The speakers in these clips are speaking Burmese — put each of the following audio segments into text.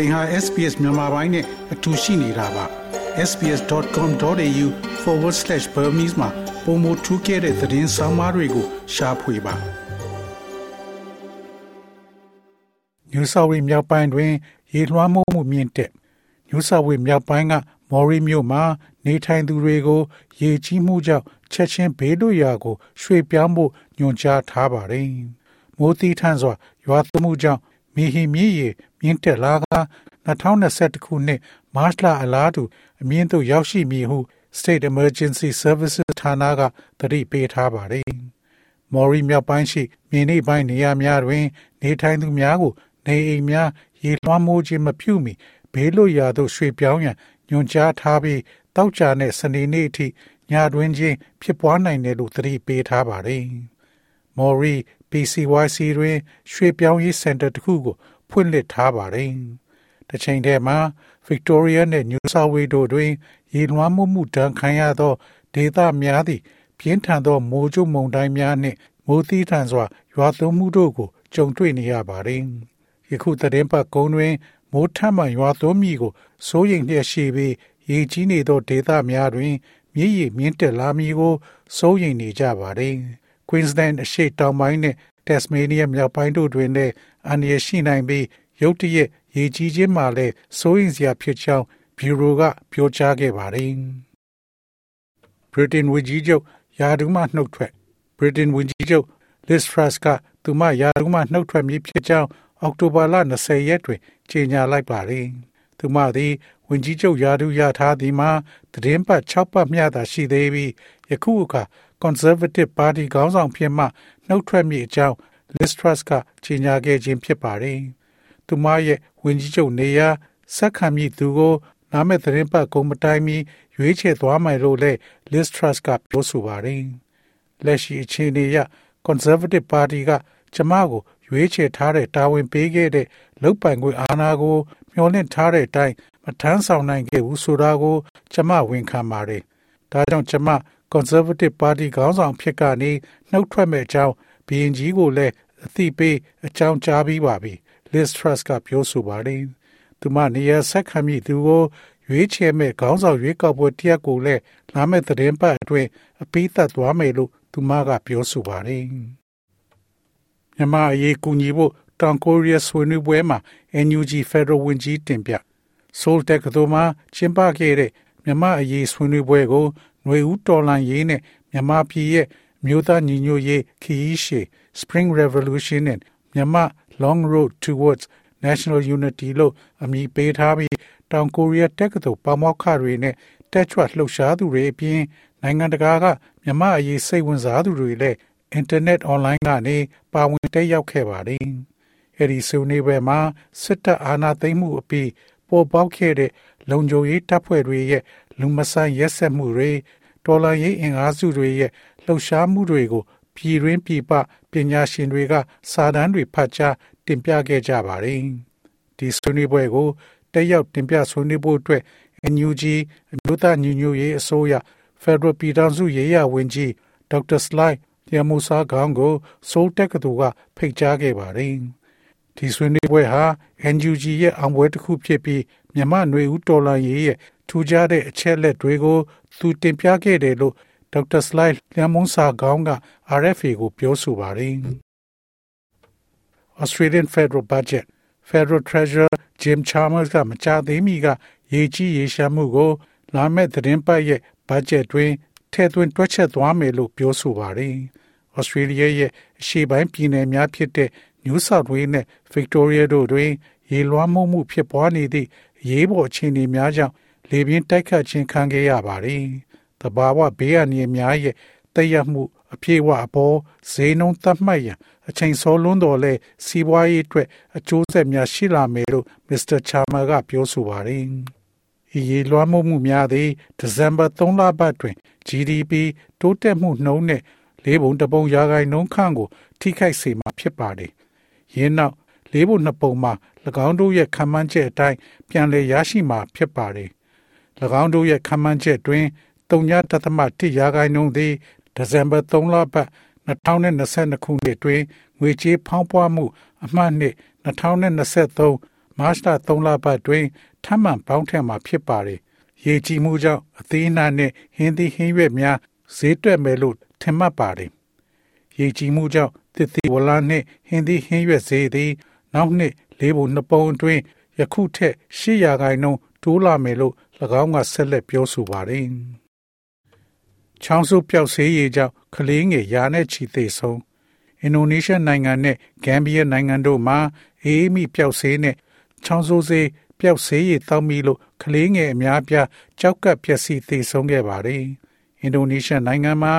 သင်ဟာ SPS မြန်မာပိုင်းနဲ့အတူရှိနေတာပါ sbs.com.au/burmese မှာပုံမထူးခဲ့တဲ့သတင်းစာမားတွေကိုရှားဖွေပါညူဆာဝေမြောက်ပိုင်းတွင် ရေလွှမ်းမိုးမှုမြင့်တက်ညူဆာဝေမြောက်ပိုင်းကမော်ရီမြို့မှာ နေထိုင်သူတွေကို ရေကြီးမှုကြောင့်ချက်ချင်းဘေးလွတ်ရာကို ရွှေ့ပြောင်းဖို့ညွှန်ကြားထားပါတယ်မိုးသီးထန်စွာရွာသွန်းမှုကြောင့် မီဟီမြည်ရမြင့်တက်လာက2021ခုနှစ်မတ်လအလားတူအမြင့်သို့ရောက်ရှိမည်ဟု State Emergency Services ဌာနကသတိပေးထားပါတယ်။မော်ရီမြောက်ပိုင်းရှိမြေနိပိုင်းနေရာများတွင် နေထိုင်သူများကို နေအိမ်များရေလွှမ်းမိုးခြင်းမပြုမီဘေးလွတ်ရာသို့ရွှေ့ပြောင်းရန်ညွှန်ကြားထားပြီးတောက်ကြတဲ့စနေနေ့အထိညတွင်ချင်းဖြစ်ပွားနိုင်တယ်လို့သတိပေးထားပါတယ်။မော်ရီ PCYC တွင် ရွှေ့ပြောင်းရေးစင်တာတစ်ခုကို ဖွင့်လှစ်ထားပါတယ်။တစ်ချိန်တည်းမှာ Victoria နဲ့ New South Wales တို့တွင် ရေလွှမ်းမိုးမှုဒဏ်ခံရသောဒေသများသည့်ပြင်းထန်သောမိုးကြိုးမုန်တိုင်းများနှင့်မိုးသီးထန်စွာရွာသွန်းမှုတို့ကိုကြုံတွေ့နေရပါတယ်။ယခုသတင်းပတ်ကုန်းတွင် မိုးထပ်မံရွာသွန်းမှုကိုစိုးရိမ်လျက်ရှိပြီးရေကြီးနေသောဒေသများတွင် မြည်ရည်မြင့်တက်လာမည်ကိုစိုးရိမ်နေကြပါတယ်။ Queensland အရှေ့တောင်ပိုင်းနဲ့ Tasmania မြောက်ပိုင်းတို့တွင်လည်းအန္တရာယ်ရှိနိုင်ပြီးရုတ်တရက်ရေကြီးခြင်းမှာလည်းစိုးရိမ်စရာဖြစ်ကြောင်းဘျူရိုကပြောကြားခဲ့ပါတယ်။ Britain ဝန်ကြီးချုပ်ယာဒူးမှနှုတ်ထွက် Britain ဝန်ကြီးချုပ် Liz Truss ကသူမယာဒူးမှနှုတ်ထွက်မည်ဖြစ်ကြောင်းအောက်တိုဘာလ20ရက်တွင်ကြေညာလိုက်ပါတယ်။သူမသည်ဝန်ကြီးချုပ်ယာဒူးရထားသည်မှာသတင်းပတ်6ပတ်မျှသာရှိသေးပြီးယခုအခါ Conservative Party ခေါင်းဆောင်ဖြစ်မှနှုတ်ထွက်မည်အကြောင်း Liz Truss ကကြေညာခဲ့ခြင်းဖြစ်ပါတယ်။သူမရဲ့ဝန်ကြီးချုပ်နေရာဆက်ခံမည့်သူကိုနာမည်သတင်းပတ်ကုံမတိုင်မီရွေးချယ်သွားမယ်လို့လည်း Liz Truss ကပြောဆိုပါတယ်။လက်ရှိအခြေအနေအရ Conservative Party ကကျမကိုရွေးချယ်ထားတဲ့တာဝန်ပေးခဲ့တဲ့လုတ်ပိုင်ခွင့်အာဏာကိုမျှော်လင့်ထားတဲ့အတိုင်းမထမ်းဆောင်နိုင်ခဲ့ဘူးဆိုတာကို ကျမဝန်ခံပါတယ်။ဒါကြောင့်ကျမ Conservative Party ခေါင်းဆောင်ဖြစ်ကနေနှုတ်ထွက်မဲ့အကြောင်းဘီရင်ကြီးကိုလည်းအသိပေးအကြောင်းကြားပြီးပါပြီ။ Liz Truss ကပြောဆိုပါတယ်။သူမနေရာဆက်ခံမိသူကိုရွေးချယ်မဲ့ခေါင်းဆောင်ရွေးကောက်ပွဲတရက်ကိုလည်းလာမယ့်သတင်းပတ်အတွင်းအပိသက်သွားမယ်လို့သူမကပြောဆိုပါတယ်။မြန်မာအရေးကူညီဖို့တောင်ကိုရီးယားဆွေးနွေးပွဲမှာ NUG Federal ဝန်ကြီးတင်ပြဆိုလ်တက်ကသိုမှာကျင်းပခဲ့တဲ့မြန်မာအရေးဆွေးနွေးပွဲကို ຫນွေဦးတော်လန်ရေးနဲ့မြန်မာပြည်ရဲ့မြို့သားညီညွတ်ရေးခရီးရှည် Spring Revolution and မြန်မာ Long Road Towards National Unity လို့အမည်ပေးထားပြီးတောင်ကိုရီးယားတက္ကသိုလ်ပါမောက္ခတွေနဲ့တက်ကြွလှုပ်ရှားသူတွေအပြင်နိုင်ငံတကာကမြန်မာအရေးစိတ်ဝင်စားသူတွေလည်းအင်တာနက်အွန်လိုင်းကနေပါဝင်တက်ရောက်ခဲ့ပါတယ်။အဲဒီဆွေးနွေးပွဲမှာစစ်တပ်အာဏာသိမ်းမှုအပြီးပေါ်ပေါက်ခဲ့တဲ့လုံခြုံရေးတပ်ဖွဲ့တွေရဲ့လူမဆန်ရက်စက်မှုတွေ တော်လှန်ရေးအင်အားစုတွေရဲ့လှုပ်ရှားမှုတွေကိုပြည်တွင်းပြည်ပပညာရှင်တွေက စာတမ်းတွေဖတ်ကြားတင်ပြခဲ့ကြပါတယ်။ဒီဆွေးနွေးပွဲကိုတက်ရောက်တင်ပြဆွေးနွေးဖို့အတွက် NUG အမျိုးသားညီညွတ်ရေးအစိုးရ Federal ပြည်ထောင်စုရေးရာဝန်ကြီးဒေါက်တာစလိုက်ရမူစာခေါင်းကိုဆိုးတက်ကတူကဖိတ်ကြားခဲ့ပါတယ်။ဒီဆွေးနွေးပွဲဟာ NUG ရဲ့အောင်ပွဲတစ်ခုဖြစ်ပြီးမြမနွေဦးတော်လိုင်းရေးရဲ့ထူးခြားတဲ့အချက်လက်တွေကို သူတင်ပြခဲ့တယ်လို့ဒေါက်တာစလိုက်လျံမုန်းစာခေါင်းက RFA ကိုပြောဆိုပါတယ်။ Australian Federal Budget Federal Treasurer Jim Chalmers ကမကြသေးမီကရေကြီးရေရှာမှုကို လာမယ့်သတင်းပတ်ရဲ့ဘတ်ဂျက်တွင်ထည့်သွင်းတွက်ချက်သွားမယ်လို့ပြောဆိုပါတယ်။ Australia ရဲ့အရှေ့ပိုင်းပြည်နယ်များဖြစ်တဲ့ New South Wales နဲ့ Victoria တို့တွင် ရေလွှမ်းမိုးမှုဖြစ်ပွားနေသည့်ရေးပေါ်အခြေအနေများကြောင့် လေပြင်းတိုက်ခတ်ခြင်းခံခဲ့ရပါတယ်။တဘာဝဘေးအန္တရာယ်များရဲ့တက်ရောက်မှုအပြည့်အဝအပေါ်ဈေးနှုန်းသတ်မှတ်ရန်အချိန်စောလွန်းတော်လဲစီးပွားရေးအတွက်အကျိုးဆက်များရှိလာမယ်လို့မစ္စတာချာမာကပြောဆိုပါတယ်။ဤရေလွှမ်းမိုးမှုများသည်ဒီဇင်ဘာ3လပတ်တွင် GDP တိုးတက်မှုနှုန်းနဲ့လေးပုံတပုံရာခိုင်နှုန်းခန့်ကို ထိခိုက်စေမှာဖြစ်ပါတယ်။ယင်းနောက်လေးပုံနှစ်ပုံမှာ၎င်းတို့ရဲ့ခံမှန်းချက်အတိုင်းပြန်လည်ရရှိမှာဖြစ်ပါတယ်။၎ င်းတို့ရဲ့ခံမှန်းချက်တွင်3.1ရာခိုင်နှုန်းသည်ဒီဇင်ဘာ3လပတ်2022ခုနှစ်တွင်ငွေကြေးဖောင်းပွားမှု အမှတ်နှစ်2023မတ်လ3လပတ်တွင်ထပ်မံပေါင်းထက်မှာဖြစ်ပါတယ်။ရေကြီးမှုကြောင့်အသေးအနှံနှင့်ဟင်းသီးဟင်းရွက်များဈေးတွက်မယ်လို့ထင်မှတ်ပါတယ်။ရေကြီးမှုကြောင့်သစ်သီးဝလနှင့်ဟင်းသီးဟင်းရွက်ဈေးသည် နောက်နှစ်လေးပုံနှစ်ပုံအတွင်းယခုထက်800ခိုင်နှုန်းတိုးလာမယ်လို့၎ င်းကဆက်လက်ပြောဆိုပါတယ်။ချောင်းစုပျောက်ဆေးရည်ကြောင့်ကလေးငယ်ရာနဲ့ချီသိဆုံးအင်ဒိုနီးရှားနိုင်ငံနဲ့ဂမ်ဘီယာနိုင်ငံတို့မှာအေးမိပျောက်ဆေးနဲ့ချောင်းဆိုးဆေးပျောက်ဆေးရည်တောက်မိလို့ကလေးငယ်အများပြားကြောက်ကပ်ပျက်စီးသေဆုံးခဲ့ပါတယ်။အင်ဒိုနီးရှားနိုင်ငံမှာ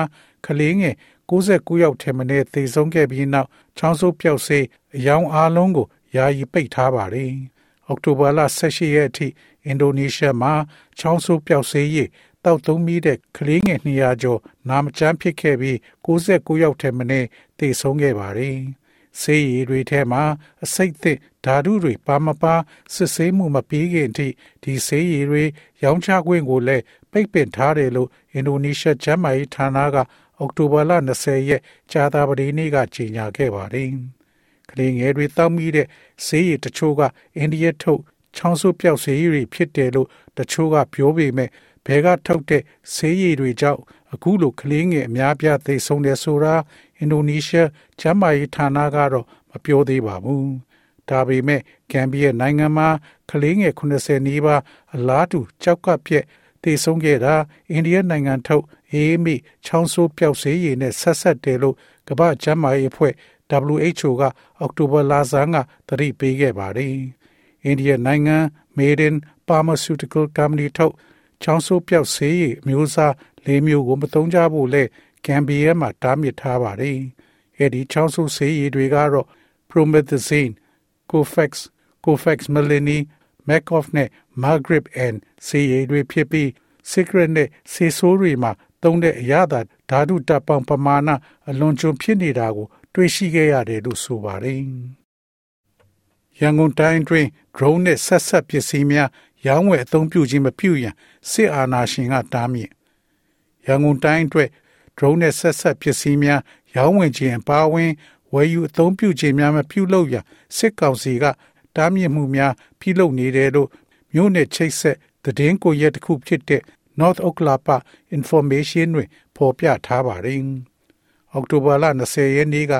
ကလေးငယ်69ယောက်ထက်မနည်းသေဆုံးခဲ့ပြီးနောက်ချောင်းဆိုးပျောက်ဆေးအယောင်အားလုံးကိုယာယီပိတ်ထားပါတယ်။အောက်တိုဘာလ18ရက်အထိ အင်ဒိုနီးရှားမှာချောင်းဆိုးပျောက်ဆေးရည်တောက်သုံးမိတဲ့ကလေးငယ်200ကျော်နာမကျန်းဖြစ်ခဲ့ပြီး69ယောက်ထက်မနည်းသေဆုံးခဲ့ပါတယ်။ဆေးရည်တွေထဲမှာအဆိပ်သင့်ဓာတုတွေပါမပါစစ်ဆေးမှုမပြီးခင်အထိဒီဆေးရည်တွေရောင်းချခွင့်ကိုလည်းပိတ်ပင်ထားတယ်လို့အင်ဒိုနီးရှားကျန်းမာရေးဌာနကအောက်တိုဘာလ20ရက်ကြာသပတေးနေ့ကကြေညာခဲ့ပါတယ်။ကလေးငယ်တွေတောက်မိတဲ့ဆေးရည်တချို့ကအိန္ဒိယထုတ် ချောင်းဆုပ်ပြောက်ဆေးရည်ဖြစ်တယ်လို့တချို့ကပြောပေမဲ့ဘဲကထုတ်တဲ့ဆေးရည်တွေကြောင့်အခုလိုကလေးငယ်အများပြားသေဆုံးတယ်ဆိုတာအင်ဒိုနီးရှားကျန်းမာရေးဌာနကတော့မပြောသေးပါဘူး။ဒါပေမဲ့ဂမ်ဘီယာနိုင်ငံမှာကလေးငယ်80နီးပါးအလားတူကြောက်ကပ်ပြက်သေဆုံးခဲ့တာအိန္ဒိယနိုင်ငံထုတ်အေးမိချောင်းဆိုးပျောက်စေးရည်နဲ့ဆက်ဆက်တယ်လို့ကမ္ဘာ့ကျန်းမာရေးအဖွဲ့ WHO ကအောက်တိုဘာလဆန်းကသတိပေးခဲ့ပါတယ်။ အိန္ဒိယနိုင်ငံ Maiden Pharmaceutical Company ထုတ်ချောင်းဆိုးပြောက်ဆေးရည်မျိုးစား၄မျိုးကိုမသုံးကြဖို့လဲဂမ်ဘီယာမှာတားမြစ်ထားပါတယ်။အဲဒီချောင်းဆိုးဆေးရည်တွေကတော့ Promethazine, Cofax, Cofax Melanie, Macof နဲ့ Margrip and ဆေးရည်တွေဖြစ်ပြီး Secret နဲ့ဆေးဆိုးတွေမှာသုံးတဲ့အရာသာဓာတုတပ်ပေါင်းပမာဏအလွန်ကျွံဖြစ်နေတာကို တွေ့ရှိခဲ့ရတယ်လို့ဆိုပါတယ်။ ရန်ကုန်တိုင်းတွင် drone နဲ့ဆက်ဆက်ပစ္စည်းများရောင်းဝယ်အသုံးပြုခြင်းမပြုရန်စစ်အာဏာရှင်ကတားမြစ်ရန်ကုန်တိုင်းအတွက် drone နဲ့ဆက်ဆက်ပစ္စည်းများရောင်းဝယ်ခြင်းပါဝင်ဝယ်ယူအသုံးပြုခြင်းများမပြုလုပ်ရန်စစ်ကောင်စီကတားမြစ်မှုများပြုလုပ်နေတယ်လို့မြို့နယ်ချိတ်ဆက်သတင်းကိုရက်တစ်ခုဖြစ်တဲ့ North Oklahoma Information တွင်ဖော်ပြထားပါတယ်။အောက်တိုဘာလ20ရက်နေ့က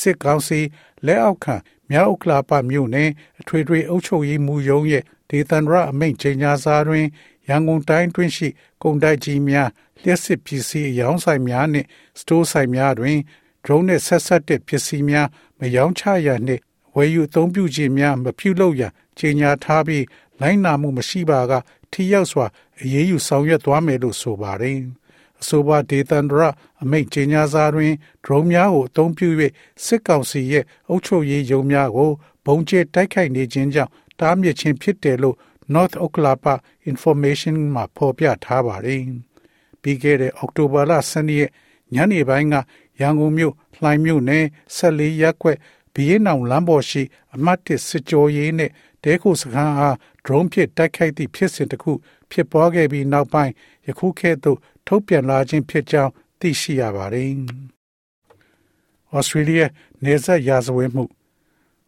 စစ်ကောင်စီလက်အောက်ခံမြောက်ဥက္ကလာပမြို့နယ်အထွေထွေအုပ်ချုပ်ရေးမှူးရုံးရဲ့ဒေသန္တရအမိန့်ကြေညာစာတွင်ရန်ကုန်တိုင်းတွင်ရှိကုန်တိုက်ကြီးများလျှက်စစ်ပစ္စည်းအယောင်းဆိုင်များနှင့်စတိုးဆိုင်များတွင် drone နှင့်ဆက်ဆက်တဲ့ပစ္စည်းများမယောင်းချရနှင့်ဝယ်ယူအသုံးပြုခြင်းများမပြုလုပ်ရန်ကြေညာထားပြီးလိုင်းနာမှုမရှိပါကထိရောက်စွာအရေးယူဆောင်ရွက်သွားမယ်လို့ဆိုပါတယ်။ အဆိုပါဒေသန္တရအမိန့်ကြေညာစာတွင် drone များကိုအသုံးပြု၍စစ်ကောင်စီရဲ့အုပ်ချုပ်ရေးရုံးများကိုဘုံကျဲတိုက်ခိုက်နေခြင်းကြောင့်တားမြစ်ခြင်းဖြစ်တယ်လို့ North Oklahoma Information မှာဖော်ပြထားပါတယ်။ပြီးခဲ့တဲ့အောက်တိုဘာလ12ရက်ညနေပိုင်းကရန်ကုန်မြို့လှိုင်မြို့နယ်14ရပ်ကွက်ဘီရင်နောင်လမ်းပေါ်ရှိ အမတ်တစ်စစ်ကြောရေးနဲ့တဲခိုစခန်းအား drone ဖြင့်တိုက်ခိုက်သည့်ဖြစ်စဉ်တစ်ခုဖြစ်ပွားခဲ့ပြီးနောက်ပိုင်းယခုကဲ့သို့ ထုတ်ပြန်လာခြင်းဖြစ်ကြောင်းသိရှိရပါတယ်။ Australia နေဆက်ရာဇဝတ်မှု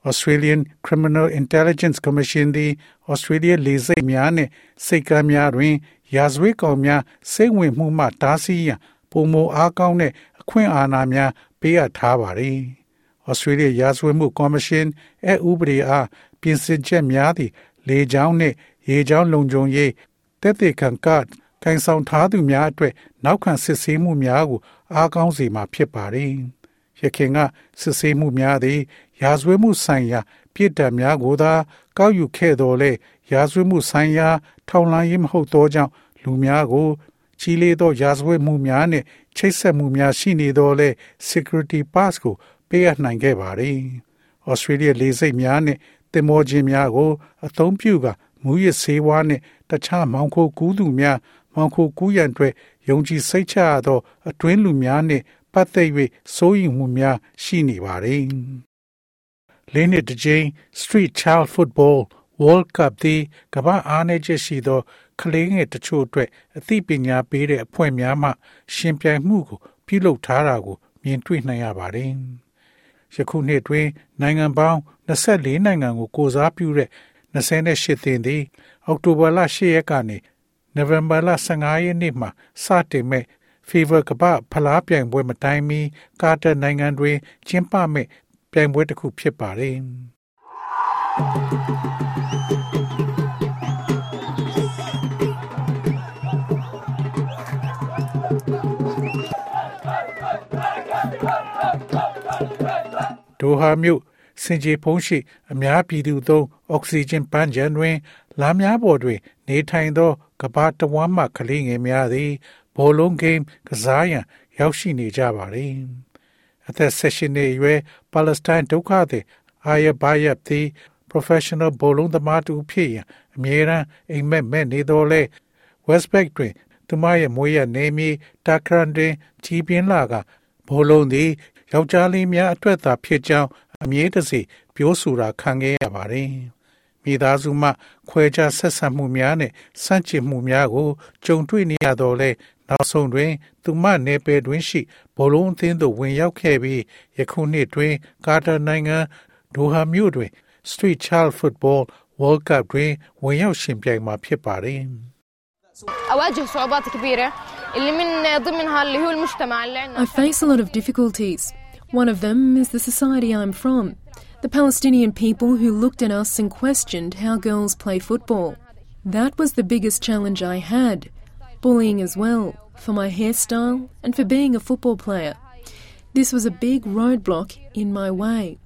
Australian Criminal Intelligence Commission သည် Australia လေဆိပ်များနှင့်စိတ်ကမ်းများတွင် ရာဇဝတ်ကောင်များစိတ်ဝင်မှုမှတားဆီးရန်ပုံမအားကောင်းတဲ့အခွင့်အာဏာများပေးအပ်ထားပါသည်။ Australia ရာဇဝတ်မှုကော်မရှင်အဥပဒေအားပြင်ဆင်ချက်များသည့်လေကြောင်းနှင့်ရေကြောင်းလုံခြုံရေးတက်တဲ့ခံက ခိုင်ဆောင်ထားသူများအတွက်နောက်ခံစစ်ဆေးမှုများကိုအားကောင်းစေမှာဖြစ်ပါတယ်။ရခင်ကစစ်ဆေးမှုများသည် ရာဇဝတ်မှုဆိုင်ရာပြစ်ဒဏ်များကိုသာကောက်ယူခဲ့တော်လဲရာဇဝတ်မှုဆိုင်ရာ ထောင်လှမ်းရေးမဟုတ်သောကြောင့်လူများကိုချီလေသောရာဇဝတ်မှုများနှင့်ချိတ်ဆက်မှုများရှိနေတော်လဲ security pass ကိုပေးအပ်နိုင်ခဲ့ပါတယ်။ Australia လေဆိပ်များနှင့်တင်မောခြင်းများကို အသုံးပြုကာမူရစ်ဆေးဝါးနှင့်တခြားမောင်ခိုကူးသူများ မောင်ခိုကူးရန်အတွက်ယုံကြည်စိတ်ချရသော အတွင်းလူများနှင့်ပတ်သက်၍စိုးရိမ်မှုများရှိနေပါတယ်။လေးနှစ်တစ်ကြိမ် Street Child Football World Cup သည်ကမ္ဘာအားနည်းချက်ရှိသောကလေးငယ်တချို့အတွက်အသိပညာပေးတဲ့အဖွဲ့များမှ ရှင်ပြိုင်မှုကိုပြုလုပ်ထားတာကိုမြင်တွေ့နိုင်ရပါတယ်။ယခုနှစ်တွင် နိုင်ငံပေါင်း24နိုင်ငံကိုကိုစားပြုတဲ့28သင်းသည်အောက်တိုဘာလ10ရက်ကနေ နိုဝင်ဘာလ15ရက်နေ့မှာစတင်မဲ့ Fever ကပဖလားပြိုင်ပွဲမတိုင်မီကာတာနိုင်ငံတွင်ကျင်းပမဲ့ပြိုင်ပွဲတစ်ခုဖြစ်ပါတယ်ဒိုဟာမြို့စင်ကြေဖုံးရှိ အများပြည်သူသုံးအောက်ဆီဂျင်ပန်းချံတွင် လမ်းများပေါ်တွင် နေထိုင်သောကဘာတဝမ်းမှကလေးငယ်များသည်ဘောလုံးဂိမ်းကစားရန် ရောက်ရှိနေကြပါသည်အသက်၁၈နှစ်အရွယ်ပါလက်စတိုင်းဒုက္ခသည်အာယဘာယပ်သည် professional ဘောလုံးသမားတူဖြစ်ရန်အမြဲတမ်းအိမ်မက်မဲ့နေတော်လဲ Westpac တွင် သူမရဲ့မွေးရနေမီတာခရန်တွင်ကြီးပြင်းလာကဘောလုံးသည်ယောက်ျားလေးများအတွက်သာဖြစ်ကြောင်းအမြဲတစေပြောဆိုတာခံခဲ့ရပါတယ်။ မိသားစုမှခွဲခြားဆက်ဆံမှုများနဲ့စန့်ကျင်မှုများကိုကြုံတွေ့နေရတော့လဲနောက်ဆုံးတွင် သူမနယ်ပယ်တွင်ရှိဘောလုံးအသင်းသို့ဝင်ရောက်ခဲ့ပြီးယခုနှစ်တွင် ကာတာနိုင်ငံဒိုဟာမြို့တွင် Street Child Football World Cup တွင်ဝင်ရောက်ရှင်ပြိုင်မှာဖြစ်ပါတယ်။ أواجه صعوبات كبيرة اللي من ضمنها اللي هو المجتمع اللي عندنا I face a lot of difficulties. One of them is the society I'm from. The Palestinian people who looked at us and questioned how girls play football. That was the biggest challenge I had. Bullying as well, for my hairstyle and for being a football player. This was a big roadblock in my way.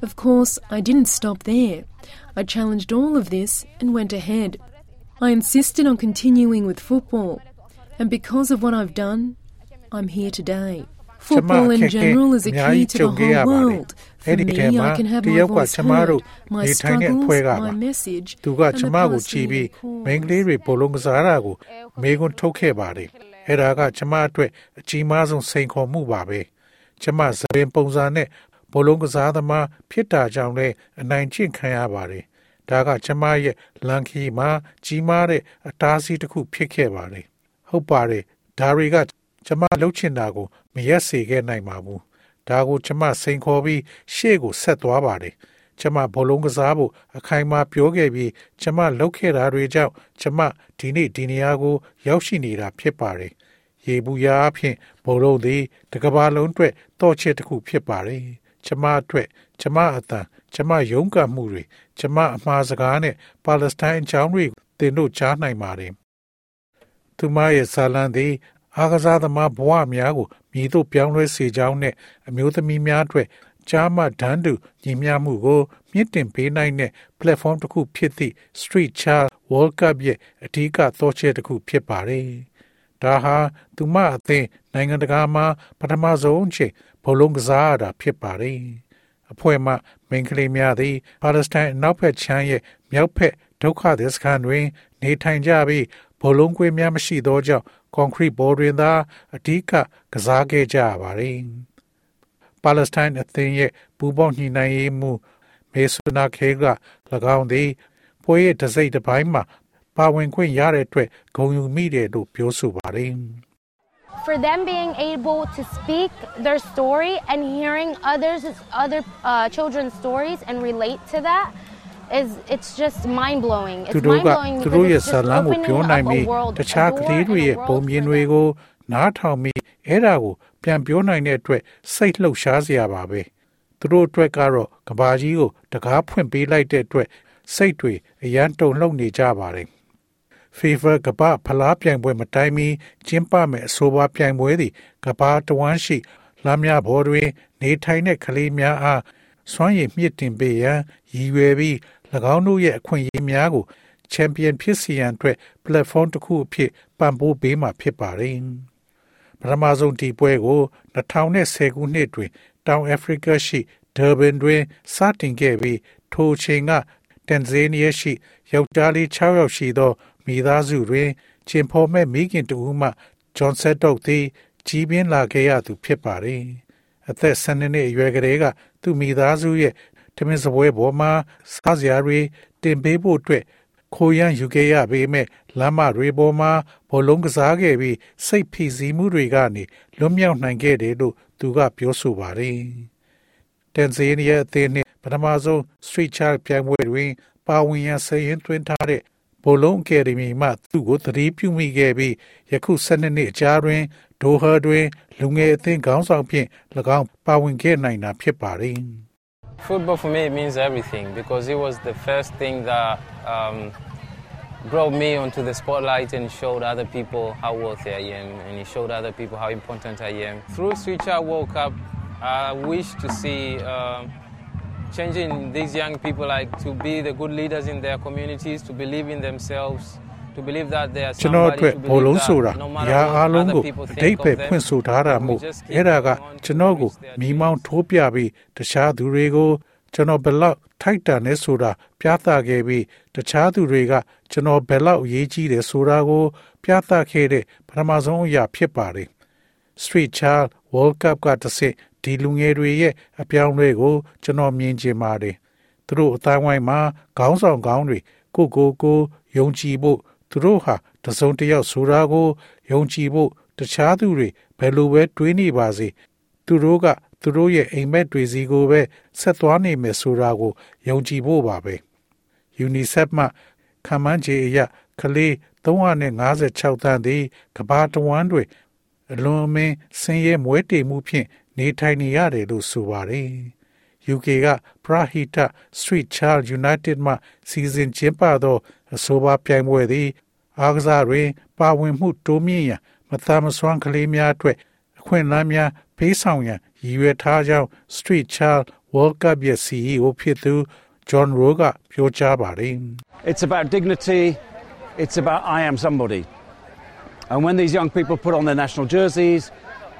Of course, I didn't stop there. I challenged all of this and went ahead. I insisted on continuing with football, and because of what I've done, I'm here today. Football in general is a key to the whole world. For me, I can have my voice heard, my struggles, my message, သူက and ကျ the မကိုကြည့်ပြီး Palestinian မိန်းကလေးတွေဘလုံးကစားတာကိုမေကွန်းထုတ်ခဲ့ပါတယ်။အဲ့ဒါကကျမအတွက်အကြီးမားဆုံးစိန်ခေါ်မှုပါပဲ။ကျမသပင်ပုံစံနဲ့ဘလုံးကစားသမားဖြစ်တာကြောင့်လည်းအနိုင်ကျင့်ခံရပါတယ်။ဒါကကျမရဲ့လန်ခီမှာကြီးမားတဲ့အတားအဆီးတစ်ခုဖြစ်ခဲ့ပါတယ်။ဟုတ်ပါတယ်။ဒါတွေကကျမလှုပ်ချင်တာကိုမရက်စေခဲ့နိုင်ပါဘူး။ ဒါကိုကျမစိန်ခေါ်ပြီးရှေ့ကိုဆက်သွားပါတယ်။ကျမဘလုံးကစားဖို့အခိုင်အမာပြောခဲ့ပြီးကျမလှုပ်ခဲ့တာတွေကြောင့်ကျမဒီနေ့ဒီနေရာကို ရောက်ရှိနေတာဖြစ်ပါတယ်။ရေဘူးရာအဖြစ်ဘလုံးသည်တကဘာလုံးအတွက်တော့ချက်တစ်ခုဖြစ်ပါတယ်။ကျမအတွက်ကျမအတန်ကျမယုံကမှုတွေကျမအမှားစကားနဲ့ပါလက်စတိုင်းအကြောင်းတွေသင်တို့ကြားနိုင်ပါတယ်။သူမရဲ့ဇာလံသည် အားကစားသမားဘဝများကိုမြည်သို့ပြောင်းလဲစေကြောင်းနဲ့အမျိုးသမီးများအတွက်ကြားမှဒန်းတူညီမျှမှုကိုမြင့်တင်ပေးနိုင်တဲ့ platform တစ်ခုဖြစ်သည့် Street Child World Cup ရဲ့အဓိကသောချက်တစ်ခုဖြစ်ပါတယ်။ဒါဟာသူမအသင်းနိုင်ငံတကာမှာပထမဆုံးအချိန်ဘလုံးကစားရတာဖြစ်ပါတယ်။အဖွဲ့မှမိန်ကလေးများသည်ပါလက်စတိုင်းအနောက်ဘက်ခြမ်းရဲ့မြောက်ဘက်ဒုက္ခသည်စခန်းတွင် နေထိုင်ကြပြီး ဘောလုံးကွင်းများမရှိသောကြောင့်ကွန်ကရစ်ဘော်တွင်သာအဓိကကစားခဲ့ကြရပါတယ်။ပါလက်စတိုင်းအသင်းရဲ့ပူးပေါင်းညှိနှိုင်းရေးမှုမေဆူနာခေက၎င်းသည်ပွဲရဲ့တစ်စိတ်တစ်ပိုင်းမှာပါဝင်ခွင့်ရတဲ့အတွက်ဂုဏ်ယူမိတယ်လို့ပြောဆိုပါတယ်။ for them being able to speak their story and hearing others other uh, children's stories and relate to that is it's just mind blowing သူ it's တို့ mind က blowing သူတို့ because ရဲ့ it's ဇာ just လမ်းကို opening ပြောနိုင် up ပြီး a world တခြားကလေးတွေရဲ့ပုံမြင်တွေကိုနားထောင်ပြီးအဲ့ဒါကိုပြန်ပြောနိုင်တဲ့အတွက်စိတ်လှုပ်ရှားစရာပါပဲသူတို့အတွက်ကတော့ကဘာကြီးကိုတကားဖွင့်ပေးလိုက်တဲ့အတွက်စိတ်တွေအရန်တုန်လှုပ်နေကြပါတယ် FIFA ကမ္ဘာဖလားပြိုင်ပွဲမတိုင်မီကျင်းပမဲ့အဆိုပါပြိုင်ပွဲသည်ကမ္ဘာတဝန်းရှိလမ်းများဘော်တွင် နေထိုင်တဲ့ကလေးများအားစွမ်းရည်မြင့်တင်ပေးရန်ရည်ရွယ်ပြီး၎ င်းတို့ရဲ့အခွင့်အရေးများကိုချန်ပီယံဖြစ်စေရန်အတွက် platform တစ်ခုအဖြစ်ပံ့ပိုးပေးမှာဖြစ်ပါတယ်။ပထမဆုံးဒီပွဲကို2010ခုနှစ်တွင် တောင်အာဖရိကရှိဒါဘန်တွင်စတင်ခဲ့ပြီးထိုအချိန်ကတန်ဇေးနီးယားရှိယောက်ျားလေး6ယောက်ရှိသောမိသားစုတွင်ကျင်ဖော်မဲ့မိခင်တဦးမှဂျွန်ဆက်တော့သည်ကြီးပြင်းလာခဲ့ရသူဖြစ်ပါတယ်။အသက်12နှစ်အရွယ်ကလေးကသူ့မိသားစုရဲ့ တမင်စပွဲပေါ်မှာစားစရာတွေတင်ပေးဖို့အတွက်ခိုရန်ယူခဲ့ရပေမဲ့လမ်းမတွေပေါ်မှာဘောလုံးကစားခဲ့ပြီးစိတ်ဖိစီးမှုတွေကနေလွတ်မြောက်နိုင်ခဲ့တယ်လို့သူကပြောဆိုပါတယ်။တန်ဇေးနီးယားအသင်းနှင့်ပထမဆုံး Street Child ပြိုင်ပွဲတွင်ပါဝင်ရန်စရင်သွင်းထားတဲ့ဘိုလုံးအကယ်ဒမီမှသူ့ကိုသတိပြုမိခဲ့ပြီးယခု12နှစ်အကြာတွင်ဒိုဟာတွင် လူငယ်အသင်းခေါင်းဆောင်ဖြင့်၎င်းပါဝင်ခဲ့နိုင်တာဖြစ်ပါတယ် Football for me means everything because it was the first thing that um, brought me onto the spotlight and showed other people how worthy I am and it showed other people how important I am. Through Child World Cup, I wish to see uh, changing these young people like to be the good leaders in their communities, to believe in themselves, to believe that they are ကျွန်တော် somebody အတွက် to ဘောလုံး believe ဆိုတာ that no matter ရာ what အားလုံး other ကို people အတိတ် think ပဲ of ဖွင့် them, ဆိုထားတာ we မို့ just keep အဲ့ဒါက going to ကျွန်တော်ကို reach their မိမောင်းထိုးပြပြီးတခြားသူတွေကိုကျွန်တော်ဘယ်လောက်ထိုက်တန်လဲဆိုတာပြသခဲ့ပြီးတခြားသူတွေကကျွန်တော်ဘယ်လောက်အရေးကြီးတယ်ဆိုတာကို ပြသခဲ့တဲ့ပထမဆုံးအရာဖြစ်ပါတယ် Street Child World Cup ကတစ်စစ်ဒီလူငယ်တွေရဲ့အပြောင်းအလဲကို ကျွန်တော်မြင်ချင်ပါတယ်သူတို့အတိုင်းဝိုင်းမှာခေါင်းဆောင်ကောင်းတွေကိုကိုကိုယုံကြည်ဖို့ သူတို့ဟာတစုံတစ်ယောက်ဆိုတာကိုယုံကြည်ဖို့တခြားသူတွေဘယ်လိုပဲတွေးနေပါစေသူတို့ကသူတို့ရဲ့အိမ်မက်တွေစီကိုပဲဆက်သွားနေမယ်ဆိုတာကိုယုံကြည်ဖို့ပါပဲ UNICEF မှခန့်မှန်းခြေအရကလေး356တန်းသည်ကမ္ဘာတဝန်းတွင်အလွန်အမင်းဆင်းရဲမွဲတေမှုဖြင့်နေထိုင်နေရတယ်လို့ဆိုပါတယ်။ UK က Prahita Street Child United မှစီစဉ်ကျင်းပသောအဆိုပါပြိုင်ပွဲသည်အားကစားတွင်ပါဝင်မှုတိုးမြင့်ရန်မသာမစွမ်းကလေးများအတွက်အခွင့်အလမ်းများပေးဆောင်ရန်ရည်ရွယ်ထားကြောင်း Street Child World Cup ရဲ့ CEO ဖြစ်သူ John Rowe ကပြောကြားပါတယ်။ It's about dignity. It's about I am somebody. And when these young people put on their national jerseys,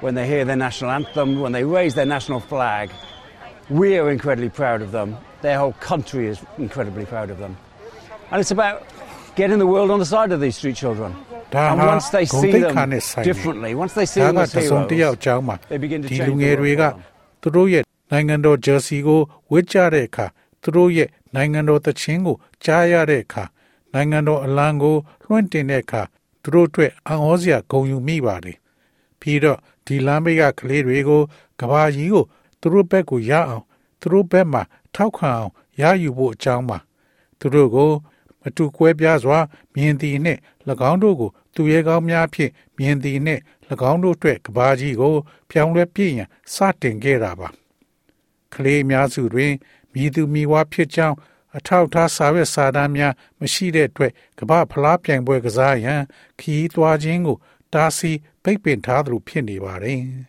when they hear their national anthem, when they raise their national flag, we are incredibly proud of them. Their whole country is incredibly proud of them. And it's about getting the world on the side of these street children. ဒါ And ဟာ once they ဂုဏ် see သိက္ them ခာနဲ့ဆိုင်တယ် differently, once they see ဒါ them က as တစုံတစ်ယောက် heroes, အကြောင်းမှာ they begin to ဒီ change လူ the ငယ် world တွေက for them. သူတို့ရဲ့နိုင်ငံတော်ဂျာစီကိုဝတ်ကြတဲ့အခါသူတို့ရဲ့နိုင်ငံတော်သချင်းကိုကြားရတဲ့အခါနိုင်ငံတော်အလံကိုလွှင့်တင်တဲ့အခါသူတို့အတွက်အံ့ဩစရာဂုဏ်ယူမိပါတယ်ပြီးတော့ဒီလမ်းဘေးကကလေးတွေကိုကဘာကြီးကို သူတို့ဘက်ကိုရအောင်သူတို့ဘက်မှာထောက်ခံအောင်ရယူဖို့အကြောင်းပါသူတို့ကို မတူကွဲပြားစွာ မြင်သည်နှင့်၎င်းတို့ကိုသူရဲကောင်းများဖြင့်မြင်သည်နှင့်၎င်းတို့အတွက်ကဘာကြီးကို ပြောင်းလဲပြည့်ရန်စတင်ခဲ့တာပါကလေးအများစုတွင်မြည်သူမြည်ဝါဖြစ်ကြောင်းအထောက်အထားစာရွက်စာတမ်းများမရှိတဲ့အတွက်ကမ္ဘာဖလားပြိုင်ပွဲကစားရန်ခီးသွားခြင်းကိုတားဆီးပိတ်ပင်ထားသလိုဖြစ်နေပါတယ်။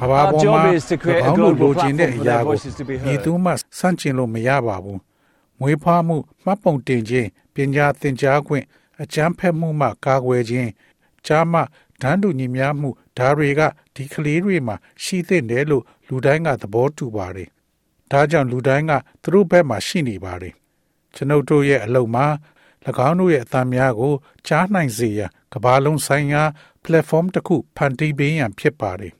ကဘာပေါ် Our job မှာ is to create a ၎င်းတို့ global လိုချင်တဲ့အ platform for ရာ their ကို voices to be ဒီ heard. သူမှစန့်ကျင်လို့မရပါဘူး။မွေးဖွားမှုမှတ်ပုံတင်ခြင်းပညာသင်ကြားခွင့်အကြမ်းဖက်မှုမှကာကွယ်ခြင်းကြားမှဒန်းတူညီမျှမှုဒါတွေကဒီကလေးတွေမှာရှိသင့်တယ်လို့လူတိုင်းကသဘောတူပါတယ်။ဒါကြောင့်လူတိုင်းကသူတို့ဘက်မှာရှိနေပါတယ်။ကျွန်ုပ်တို့ရဲ့အလုပ်မှာ၎င်းတို့ရဲ့အသံများကိုကြားနိုင်စေရန်ကမ္ဘာလုံးဆိုင်ရာ platform တစ်ခုဖန်တီးပေးရန်ဖြစ်ပါတယ်။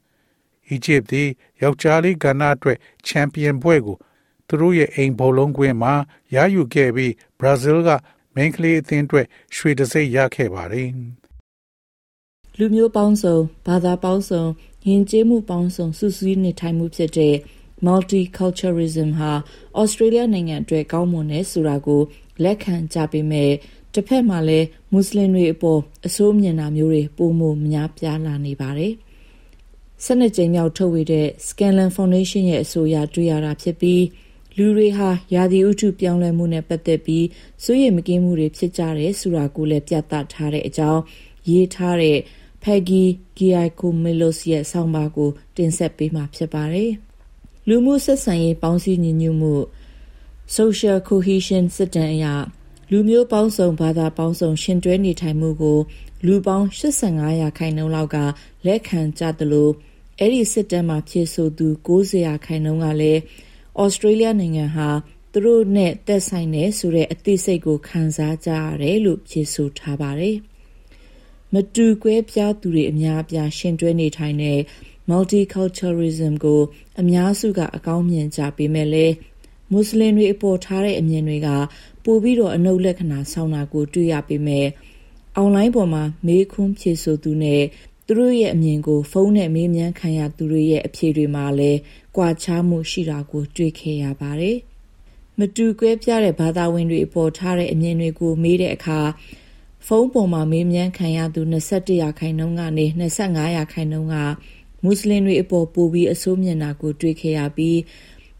အီဂျစ်သည်ယောက်ျားလေးကဏ္ဍအတွက်ချန်ပီယံဘွဲ့ကိုသူတို့ရဲ့အိမ်ဘောလုံးကွင်းမှာရယူခဲ့ပြီးဘရာဇီးကမိန်းကလေးအသင်းအတွက်ရွှေတံဆိပ်ရခဲ့ပါတယ်။လူမျိုးပေါင်းစုံဘာသာပေါင်းစုံယဉ်ကျေးမှုပေါင်းစုံစုစည်းနေထိုင်မှုဖြစ်တဲ့ multiculturalism ဟာ Australia နိုင်ငံအတွက်ကောင်းမွန်တဲ့ဆိုတာကိုလက်ခံကြပေမဲ့တစ်ဖက်မှာလည်းမွတ်စလင်တွေအပေါ်အဆိုးမြင်တာမျိုးတွေပုံမှုများပြားလာနေပါတယ်။ ဆက်နှစ်ကြိမ်မြောက်ထုတ်ဝေတဲ့ Scanlon Foundation ရဲ့အဆိုအရတွေ့ရတာဖြစ်ပြီးလူတွေဟာရာသီဥတုပြောင်းလဲမှုနဲ့ပတ်သက်ပြီးစိုးရိမ်မကင်းမှုတွေဖြစ်ကြတယ်ဆိုတာကိုလည်းပြသထားတဲ့အကြောင်းရေးထားတဲ့ Peggy Giacomelos ရဲ့ဆောင်းပါးကိုတင်ဆက်ပေးမှာဖြစ်ပါတယ်။လူမှုဆက်ဆံရေးပေါင်းစည်းညီညွတ်မှု Social Cohesion စစ်တမ်းအရ လူမျိုးပေါင်းစုံဘာသာပေါင်းစုံရှင်တွဲနေထိုင်မှုကို လူပေါင်း85ရာခိုင်နှုန်းလောက်ကလက်ခံကြသလိုအဲ့ဒီစစ်တမ်းမှာဖြည့်ဆို့သူ90ရာခိုင်နှုန်းကလည်းဩစတြေးလျနိုင်ငံဟာသူတို့နဲ့သက်ဆိုင်တယ်ဆိုတဲ့အသိစိတ်ကိုခံစားကြရတယ်လို့ဖြေဆိုထားပါတယ်။မတူကွဲပြားသူတွေအများအပြားရှင်တွဲနေထိုင်တဲ့ multiculturalism ကိုအများစုကအကောင်းမြင်ကြပေမဲ့လည်းမွတ်စလင်တွေအပေါ်ထားတဲ့အမြင်တွေက ပိုပြီးတော့အနုလက္ခဏာဆောင်တာကိုတွေ့ရပေမဲ့အွန်လိုင်းပေါ်မှာမေးခွန်းဖြေဆိုသူနဲ့သူတို့ရဲ့အမြင်ကိုဖုန်းနဲ့မေးမြန်းခံရသူတွေရဲ့အဖြေတွေမှာလည်းကွာခြားမှုရှိတာကိုတွေ့ခဲ့ရပါတယ်။မတူကွဲပြားတဲ့ဘာသာဝင်တွေအပေါ်ထားတဲ့အမြင်တွေကိုမေးတဲ့အခါဖုန်းပေါ်မှာမေးမြန်းခံရသူ21ရာခိုင်နှုန်းကနေ25ရာခိုင်နှုန်းကမွတ်စလင်တွေအပေါ်ပိုပြီးအဆိုးမြင်တာကိုတွေ့ခဲ့ရပြီး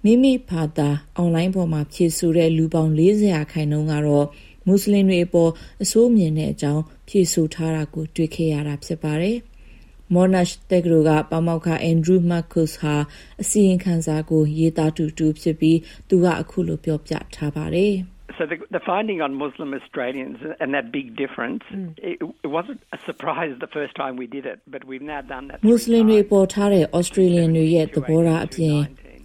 မိမိဘာသာအွန်လိုင်းပေါ်မှာဖြည့်ဆို့တဲ့လူပေါင်း40ရာခိုင်နှုန်းကတော့မွတ်စလင်တွေအပေါ်အဆိုးမြင်တဲ့အကြောင်းဖြည့်ဆို့ထားတာကိုတွေ့ခဲ့ရတာဖြစ်ပါတယ်။ Monash တက္ကသိုလ်ကပါမောက္ခ Andrew Marcus ဟာအစီရင်ခံစာကိုရေးသားတူတူဖြစ်ပြီးသူကအခုလိုပြောပြထားပါတယ်။ So the, the, finding on Muslim Australians and that big difference, mm. it, it, wasn't a surprise the first time we did it, but we've now done that. Muslim တွေပေါ်ထားတဲ့ Australian တွေရဲ့သဘောထားအပြင်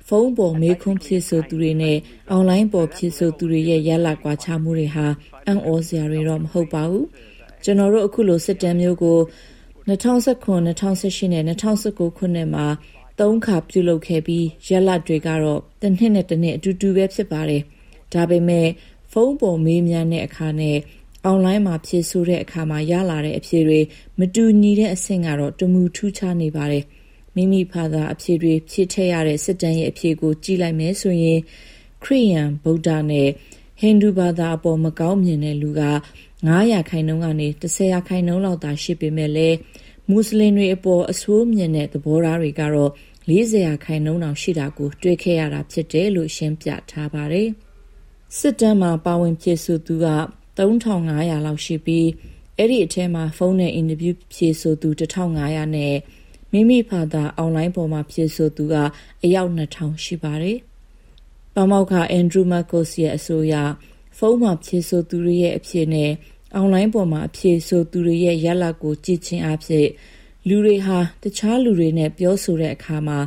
ဖုန်းပေါ်မေးခွန်းဖြည့်ဆိုသူတွေနဲ့အွန်လိုင်းပေါ်ဖြည့်ဆိုသူတွေရဲ့ရလကွာခြားမှုတွေဟာအံ့ဩစရာတွေတော့မဟုတ်ပါဘူးကျွန်တော်တို့အခုလိုစစ်တမ်းမျိုးကို2019 2018နဲ့2019ခုနှစ်မှာသုံးခါပြုလုပ်ခဲ့ပြီးရလတ်တွေကတော့တစ်နှစ်နဲ့တစ်နှစ်အတူတူပဲဖြစ်ပါတယ်ဒါပေမဲ့ဖုန်းပေါ်မေးမြန်းတဲ့အခါနဲ့အွန်လိုင်းမှာဖြည့်ဆို့တဲ့အခါမှာရလာတဲ့အဖြေတွေမတူညီတဲ့အဆင့်ကတော့တမူထူးခြားနေပါတယ်။ မိမိဘာသာအဖြစ်တွေဖြစ်ထည့်ရတဲ့စစ်တမ်းရဲ့အဖြစ်ကိုကြည့်လိုက်မယ်ဆိုရင်ခရိယန်ဗုဒ္ဓနဲ့ဟိန္ဒူဘာသာအပေါ်မကောင်းမြင်တဲ့လူက900ခိုင်နှုန်းကနေ10ခိုင်နှုန်းလောက်သာရှိပေမဲ့လည်းမွတ်စလင်တွေအပေါ်အဆိုးမြင်တဲ့သဘောထားတွေကတော့40ခိုင်နှုန်းတောင်ရှိတာကိုတွေ့ခဲ့ရတာဖြစ်တယ်လို့ရှင်းပြထားပါတယ်။စစ်တမ်းမှာပါဝင်ဖြည့်ဆိုသူက3500လောက်ရှိပြီးအဲ့ဒီအထဲမှာဖုန်းနဲ့အင်တာဗျူးဖြည့်ဆိုသူ1500နဲ့ မိမိဘာသာအွန်လိုင်းပေါ်မှာဖြည့်ဆိုသူကအယောက်2000ရှိပါတယ်။ပမောက္ခအန်ဒရူးမတ်ကိုစ်ရဲ့အဆိုအရဖုန်းမှာဖြည့်ဆိုသူတွေရဲ့အဖြစ်နဲ့အွန်လိုင်းပေါ်မှာအဖြည့်ဆိုသူတွေရဲ့ရလဒ်ကိုကြည့်ချင်းအဖြစ်လူတွေဟာတခြားလူတွေနဲ့ပြောဆိုတဲ့အခါမှာ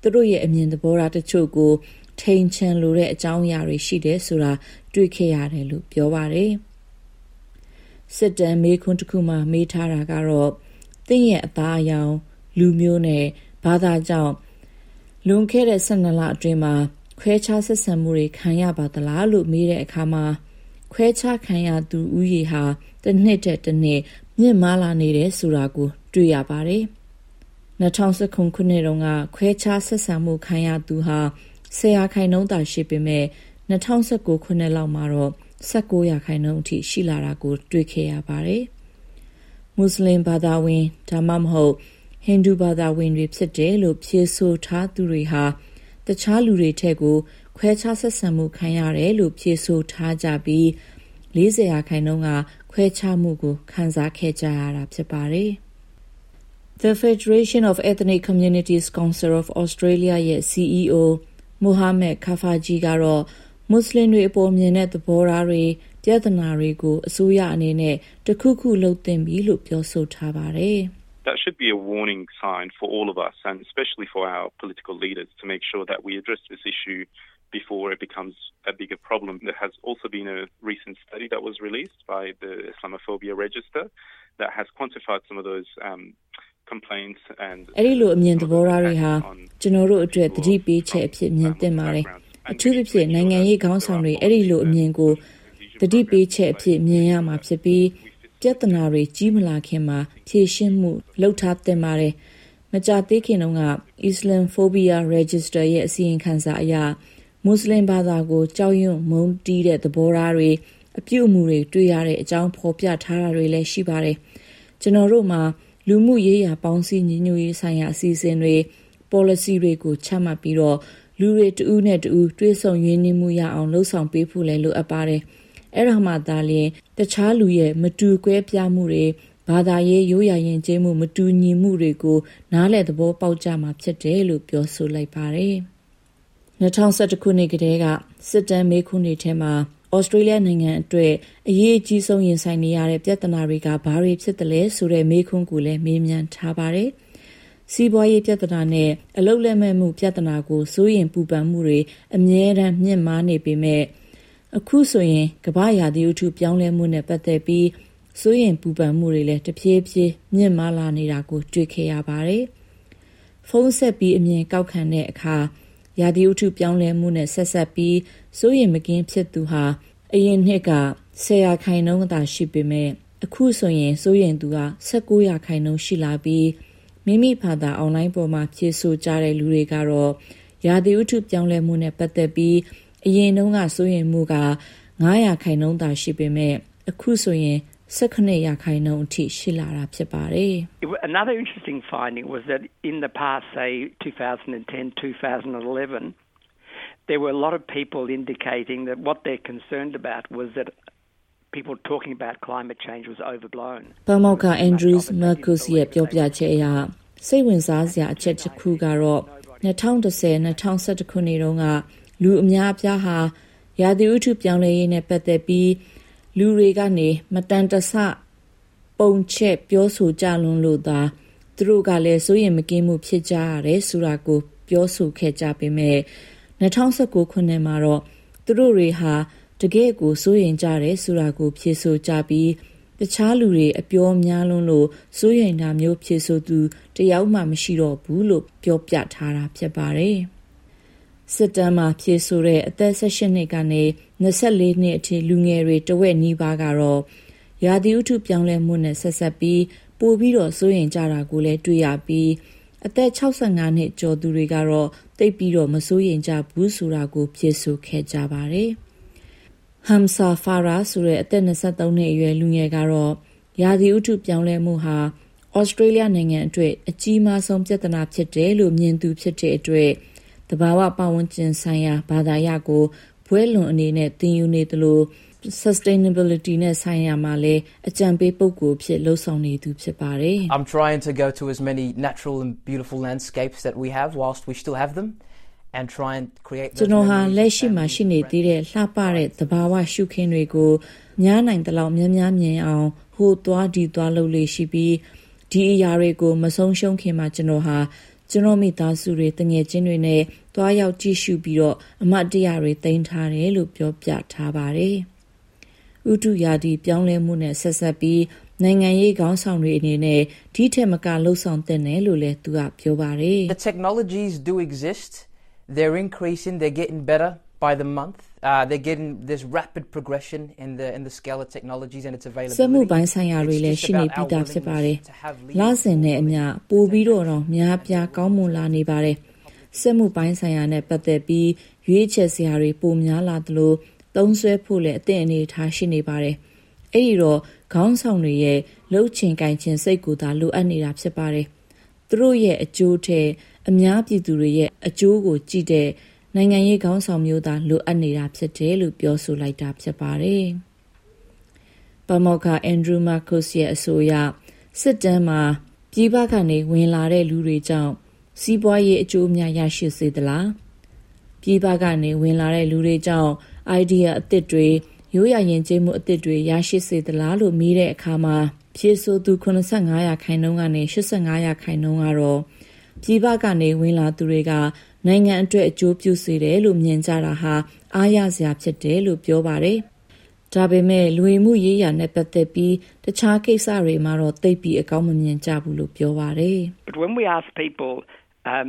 သူတို့ရဲ့အမြင်သဘောထားတချို့ကိုထိန်ချန်လိုတဲ့အကြောင်းအရာတွေရှိတယ်ဆိုတာတွေ့ခဲ့ရတယ်လို့ပြောပါတယ်။စစ်တမ်းမေးခွန်းတစ်ခုမှမေးထားတာကတော့သင်ရဲ့အသားအယောင် လူမျိုးနဲ့ ဘာသာကြောင့် လွန်ခဲ့တဲ့12လအတွင်းမှာ ခွဲခြားဆက်ဆံမှုတွေ ခံရပါသလားလို့ မေးတဲ့အခါမှာ ခွဲခြားခံရသူဥယေဟာ တစ်နှစ်တဲ့တစ်နှစ် မြင့်မားလာနေတယ်ဆိုတာကို တွေ့ရပါတယ်။2019ခုနှစ်တုန်းက ခွဲခြားဆက်ဆံမှုခံရသူဟာ10ရာခိုင်နှုန်းသာရှိပေမဲ့2019ခုနှစ်လောက်မှာတော့19ရာခိုင်နှုန်းအထိ ရှိလာတာကို တွေ့ခဲ့ရပါတယ်။မွတ်စလင်ဘာသာဝင် ဒါမှမဟုတ် ဟိန္ဒူဘာသာဝင်တွေဖြစ်တယ်လို့ဖြေဆိုထားသူတွေဟာတခြားလူတွေထက်ကိုခွဲခြားဆက်ဆံမှုခံရတယ်လို့ဖြေဆိုထားကြပြီး40ရာခိုင်နှုန်းကခွဲခြားမှုကိုခံစားခဲ့ကြရတာဖြစ်ပါတယ်။ The Federation of Ethnic Communities Council of Australia ရဲ့ CEO မိုဟာမက်ခါဖာဂျီကတော့မွတ်စလင်တွေအပေါ်မြင်တဲ့သဘောထားတွေပြဿနာတွေကိုအစိုးရအနေနဲ့တခုခုလုပ်သင့်ပြီလို့ပြောဆိုထားပါတယ်။ that should be a warning sign for all of us and especially for our political leaders to make sure that we address this issue before it becomes a bigger problem. There has also been a recent study that was released by the Islamophobia Register that has quantified some of those um, complaints and အဲ့ဒီလိုအမြင်သဘောထားတွေဟာကျွန်တော်တို့အတွက်တတိပေးချက်အဖြစ်မြင်သင့်ပါတယ်အထူးသဖြင့်နိုင်ငံရေးခေါင်းဆောင်တွေအဲ့ဒီလိုအမြင်ကိုတတိပေးချက်အဖြစ်မြင်ရမှာဖြစ်ပြီး ပြဿနာတွေကြီးမလာခင်မှာဖြေရှင်းမှုလှုပ်ထားတင်ပါတယ်။မကြသေးခင်တုန်းက Islamophobia Register ရဲ့အစီရင်ခံစာအရမွတ်စလင်ဘာသာကိုကြောက်ရွံ့မုန်းတီးတဲ့သဘောထားတွေအပြုအမူတွေတွေ့ရတဲ့အကြောင်းဖော်ပြထားတာတွေလည်းရှိပါတယ်။ကျွန်တော်တို့မှာလူမှုရေးရာပေါင်းစည်းညီညွတ်ရေးဆိုင်ရာအစီအစဉ်တွေ policy တွေကိုချမှတ်ပြီးတော့လူတွေတဦးနဲ့တဦးတွေးဆုံရင်းနှီးမှုရအောင်လှုံ့ဆော်ပေးဖို့လည်းလိုအပ်ပါတယ်။ အဲ့ဒါမှသာလျှင်တခြားလူရဲ့မတူကွဲပြားမှုတွေဘာသာရေးရိုးရာယဉ်ကျေးမှုမတူညီမှုတွေကိုနားလည်သဘောပေါက်ကြမှာဖြစ်တယ်လို့ပြောဆိုလိုက်ပါတယ်။2011ခုနှစ်ကတည်းကစစ်တမ်းမေးခွန်းတွေထဲမှာဩစတြေးလျနိုင်ငံအတွက်အရေးအကြီးဆုံးရင်ဆိုင်နေရတဲ့ပြဿနာတွေကဘာတွေဖြစ်တယ်လဲဆိုတဲ့မေးခွန်းကိုလည်းမေးမြန်းထားပါတယ်။စီးပွားရေးပြဿနာနဲ့အလုတ်လက်မဲ့မှုပြဿနာကိုစိုးရင်ပူပန်မှုတွေအမြဲတမ်းမြင့်မားနေပေမဲ့ အခုဆိုရင်ကမ္ဘာရာသီဥတုပြောင်းလဲမှုနဲ့ပတ်သက်ပြီးစိုးရင်ပူပန်မှုတွေလည်းတဖြည်းဖြည်းမြင့်မားလာနေတာကိုတွေ့ခဲ့ရပါတယ်။ဖုန်းဆက်ပြီးအမြင်ကောက်ခံတဲ့အခါရာသီဥတုပြောင်းလဲမှုနဲ့ဆက်ဆက်ပြီးစိုးရင်မကင်းဖြစ်သူဟာအရင်နှစ်က10ရာခိုင်နှုန်းသာရှိပေမဲ့အခုဆိုရင်စိုးရင်သူက19ရာခိုင်နှုန်းရှိလာပြီးမိမိဘာသာအွန်လိုင်းပေါ်မှာဖြည့်ဆို့ကြတဲ့လူတွေကတော့ရာသီဥတုပြောင်းလဲမှုနဲ့ပတ်သက်ပြီး အရင်တုန်းကစိုးရင်မှုက9ရာခိုင်နှုန်းသာရှိပေမဲ့အခုဆိုရင်18ရာခိုင်နှုန်းအထိရှိလာတာဖြစ်ပါတယ် Another interesting finding was that in the past say 2010 2011 there were a lot of people indicating that what they're concerned about was that people talking about climate change was overblown. ပမောက္ခ Andrews Marcus ရဲ့ပြောပြချက်အရစိတ်ဝင်စားစရာအချက်တစ်ခုကတော့2010-2011ခုနှစ်တုန်းက လူအများအပြားဟာရာသီဥတုပြောင်းလဲရေးနဲ့ပတ်သက်ပြီးလူတွေကနေမတန်တဆပုံချက်ပြောဆိုကြလွန်းလို့သာသူတို့ကလည်းစိုးရင်မကင်းမှုဖြစ်ကြရတယ်ဆိုတာကို ပြောဆိုခဲ့ကြပေမဲ့2019ခုနှစ်မှာတော့သူတို့တွေဟာတကယ့်ကိုစိုးရင်ကြတယ်ဆိုတာကို ဖြေဆိုကြပြီးတခြားလူတွေအပြောများလွန်းလို့စိုးရင်တာမျိုးဖြေဆိုသူတယောက်မှမရှိတော့ဘူးလို့ပြောပြထားတာဖြစ်ပါတယ်။ စစ်တမ်းမှာ ဖြေဆိုတဲ့ အသက်18နှစ်ကနေ24နှစ်အထိ လူငယ်တွေ တဝက်နီးပါးကတော့ ရာသီဥတုပြောင်းလဲမှုနဲ့ ဆက်ဆက်ပြီး ပိုပြီးတော့စိုးရင်ကြတာကိုလည်း တွေ့ရပြီး အသက်65နှစ်ကျော်သူတွေကတော့တိတ်ပြီးတော့မစိုးရင်ကြဘူးဆိုတာကို ဖြေဆိုခဲ့ကြပါတယ်။ Hamza Farah ဆိုတဲ့ အသက်23နှစ်အရွယ် လူငယ်ကတော့ ရာသီဥတုပြောင်းလဲမှုဟာ ဩစတြေးလျနိုင်ငံအတွက် အကြီးမားဆုံး ပြဿနာဖြစ်တယ်လို့ မြင်သူဖြစ်တဲ့အတွက် တဘာဝပတ်ဝန်းကျင်ဆိုင်ရာဘာသာရပ်ကိုဘွဲလွန်အနေနဲ့သင်ယူနေသလို sustainability နဲ့ဆိုင်ရာမှာလည်းအကြံပေးပုဂ္ဂိုလ်ဖြစ်လှုပ်ဆောင်နေသူဖြစ်ပါတယ် I'm trying to go to as many natural and beautiful landscapes that we have whilst we still have them and try and create ကျွန်တော်ဟာလက်ရှိမှာရှိနေသေးတဲ့လှပတဲ့သဘာဝရှုခင်းတွေကိုများနိုင်သလောက်များများမြင်အောင်ဟိုသွားဒီသွားလုပ်လေးရှိပြီးဒီအရာတွေကိုမဆုံးရှုံးခင်မှာကျွန်တော်ဟာ ကျွန်တော်မိသားစုတွေတငယ်ချင်းတွေနဲ့တွားရောက်ကြည့်ရှုပြီးတော့အမတ်တရတွေတင်ထားတယ်လို့ပြောပြထားပါတယ်။ဥတုရာသီပြောင်းလဲမှုနဲ့ဆက်ဆက်ပြီးနိုင်ငံရေးခေါင်းဆောင်တွေအနေနဲ့ဒီထက်မကလှုပ်ဆောင်တဲ့နယ်လို့လည်းသူကပြောပါတယ်။ The technologies do exist they're increasing, they're getting better by the month. Uh, they're getting this rapid progression in the in the scale of technologies and its availability. စက်မှုပိုင်းဆိုင်ရာတွေလည်းရှိနေပြီးသားဖြစ်ပါတယ်။လစဉ်နဲ့အမျှပိုပြီးတော့တော့များပြားကောင်းမွန်လာနေပါတယ်။စက်မှုပိုင်းဆိုင်ရာနဲ့ပတ်သက်ပြီးရွေးချယ်စရာတွေပိုများလာသလိုသုံးစွဲဖို့လည်းအသင့်အနေထားရှိနေပါတယ်။အဲ့ဒီတော့ခေါင်းဆောင်တွေရဲ့လှုပ်ချင်ကင်ချင်စိတ်ကူသာလိုအပ်နေတာဖြစ်ပါတယ်။သူတို့ရဲ့အကျိုးထက်အများပြည်သူတွေရဲ့အကျိုးကိုကြည့်တဲ့ နိုင်ငံရေးခေါင်းဆောင်မျိုးသားလိုအပ်နေတာဖြစ်တယ်လို့ပြောဆိုလိုက်တာဖြစ်ပါတယ်။ပမောက္ခအန်ဒရူးမာကုစ်ရဲ့အဆိုအရစစ်တမ်းမှာပြည်ပကနေဝင်လာတဲ့လူတွေကြောင့်စီးပွားရေးအကျိုးများရရှိစေသလားပြည်ပကနေဝင်လာတဲ့လူတွေကြောင့် idea အသစ်တွေရိုးရာယဉ်ကျေးမှုအသစ်တွေရရှိစေသလားလို့မေးတဲ့အခါမှာဖြေဆိုသူ85ရာခိုင်နှုန်းကနေ85ရာခိုင်နှုန်းကတော့ပြည်ပကနေဝင်လာသူတွေက နိုင်ငံအတွက်အကျိုးပြုစေတယ်လို့မြင်ကြတာဟာအားရစရာဖြစ်တယ်လို့ပြောပါတယ်။ဒါပေမဲ့လူဝင်မှုရေးရာနဲ့ပတ်သက်ပြီးတခြားကိစ္စတွေမှာတော့သိပ်ပြီးအကောင်းမမြင်ကြဘူးလို့ပြောပါတယ်။ But when we ask people um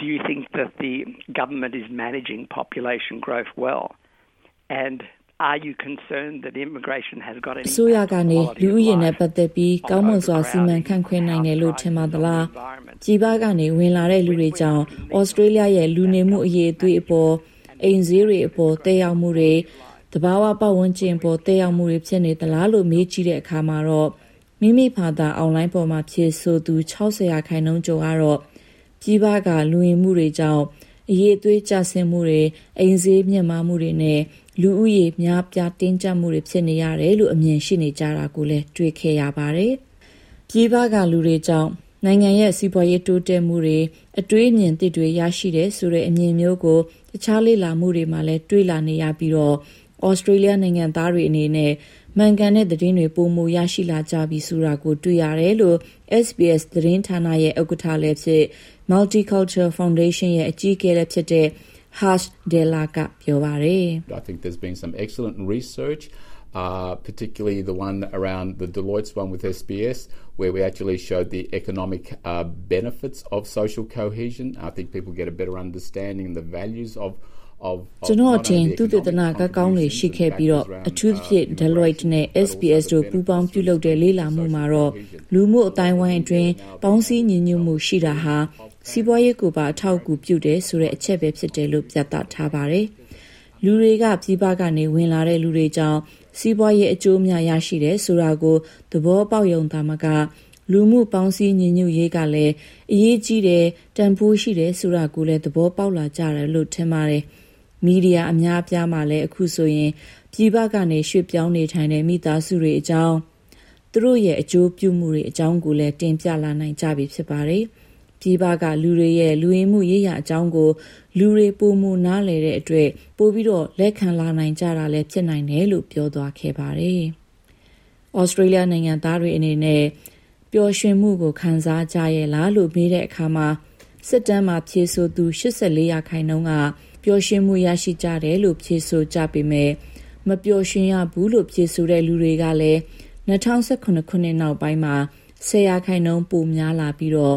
do you think that the government is managing population growth well and are you concerned that immigration has got any ဆိုရကနေလူဦးရေနဲ့ပတ်သက်ပြီးကောင်းမွန်စွာစီမံခန့်ခွဲနိုင်တယ်လို့ထင်ပါသလား ကြီးပါကနေဝင်လာတဲ့လူတွေကြောင့်ဩစတြေးလျရဲ့လူနေမှုအရေးအသွေးအပေါ်အိမ်ဈေးတွေအပေါ်တည်ရောက်မှုတွေတဘာဝပတ်ဝန်းကျင်ပေါ်တည်ရောက်မှုတွေဖြစ်နေသလားလို့မေးကြည့်တဲ့အခါမှာတော့မိမိဘာသာအွန်လိုင်းပေါ်မှာဖြည့်ဆိုသူ60ရာခိုင်နှုန်းကျော်ကတော့ကြီးပါကလူဝင်မှုတွေကြောင့်အရေးအသွေးကျဆင်းမှုတွေအိမ်ဈေးမြင့်မားမှုတွေနဲ့လူဦးရေများပြားတင်းကျပ်မှုတွေဖြစ်နေရတယ်လို့အမြင်ရှိနေကြတာကိုလည်းတွေ့ခဲ့ရပါတယ်။ပြည်ပကလူတွေကြောင့် နိုင်ငံရဲ့စီးပွားရေးတိုးတက်မှုတွေအတွေးအမြင်သစ်တွေရရှိတဲ့ဆိုတဲ့အမြင်မျိုးကိုတခြားလေ့လာမှုတွေမှာလည်းတွေ့လာနေရပြီးတော့ဩစတြေးလျနိုင်ငံသားတွေအနေနဲ့မှန်ကန်တဲ့သတင်းတွေပုံမရရှိလာကြပြီဆိုတာကိုတွေ့ရတယ်လို့ SBS သတင်းဌာနရဲ့ဥက္ကဋ္ဌလည်းဖြစ် Multicultural Foundation ရဲ့အကြီးအကဲလည်းဖြစ်တဲ့ Harsh Dela ကပြောပါတယ် I think there's been some excellent research uh, particularly the one around the Deloitte's one with SBS, where we actually showed the economic uh, benefits of social cohesion. I think people get a better understanding of the values of ကျွန်တော်အထင်သူတည်တနာကကောင်းလေးရှိခဲ့ပြီးတော့အထူးသဖြင့် Deloitte နဲ့ SBS တို့ပူးပေါင်းပြုလုပ်တဲ့လေ့လာမှုမှာတော့လူမှုအတိုင်းဝိုင်းအတွင်းပေါင်းစည်းညီညွတ်မှုရှိတာဟာစီးပွားရေးကိုပါအထောက်အကူပြုတယ်ဆိုတဲ့အချက်ပဲဖြစ်တယ်လို့ပြသထားပါတယ်။ လူတွေက ပြည်ပကနေ ဝင်လာတဲ့လူတွေကြောင့် စီးပွားရေးအကျိုးများရရှိတယ်ဆိုတာကို သဘောပေါက်ယုံသာမက လူမှုပေါင်းစည်းညီညွတ်ရေးကလည်း အရေးကြီးတယ် တန်ဖိုးရှိတယ်ဆိုတာကိုလည်း သဘောပေါက်လာကြတယ်လို့ ထင်ပါတယ်။မီဒီယာအများအပြားမှာလည်း အခုဆိုရင် ပြည်ပကနေ ရွှေ့ပြောင်းနေထိုင်တဲ့ မိသားစုတွေအကြောင်း သူတို့ရဲ့ အကျိုးပြုမှုတွေအကြောင်းကိုလည်း တင်ပြလာနိုင်ကြပြီ ဖြစ်ပါတယ်။ ပြည်ပကလူတွေရဲ့လူရင်းမှုရေးရအကြောင်းကို လူတွေပုံမနားလည်တဲ့အတွက်ပို့ပြီးတော့လက်ခံလာနိုင်ကြတာလည်းဖြစ်နိုင်တယ်လို့ပြောသွားခဲ့ပါတယ်။ဩစတြေးလျနိုင်ငံသားတွေအနေနဲ့ပျော်ရွှင်မှုကိုခံစားကြရဲ့လားလို့မေးတဲ့အခါမှာစစ်တမ်းမှာဖြေဆိုသူ84ရာခိုင်နှုန်းကပျော်ရွှင်မှုရရှိကြတယ်လို့ဖြေဆိုကြပေမဲ့မပျော်ရွှင်ရဘူးလို့ဖြေဆိုတဲ့လူတွေကလည်း2018ခုနှစ်နောက်ပိုင်းမှာဆယ်ရာခိုင်နှုန်းပိုများလာပြီးတော့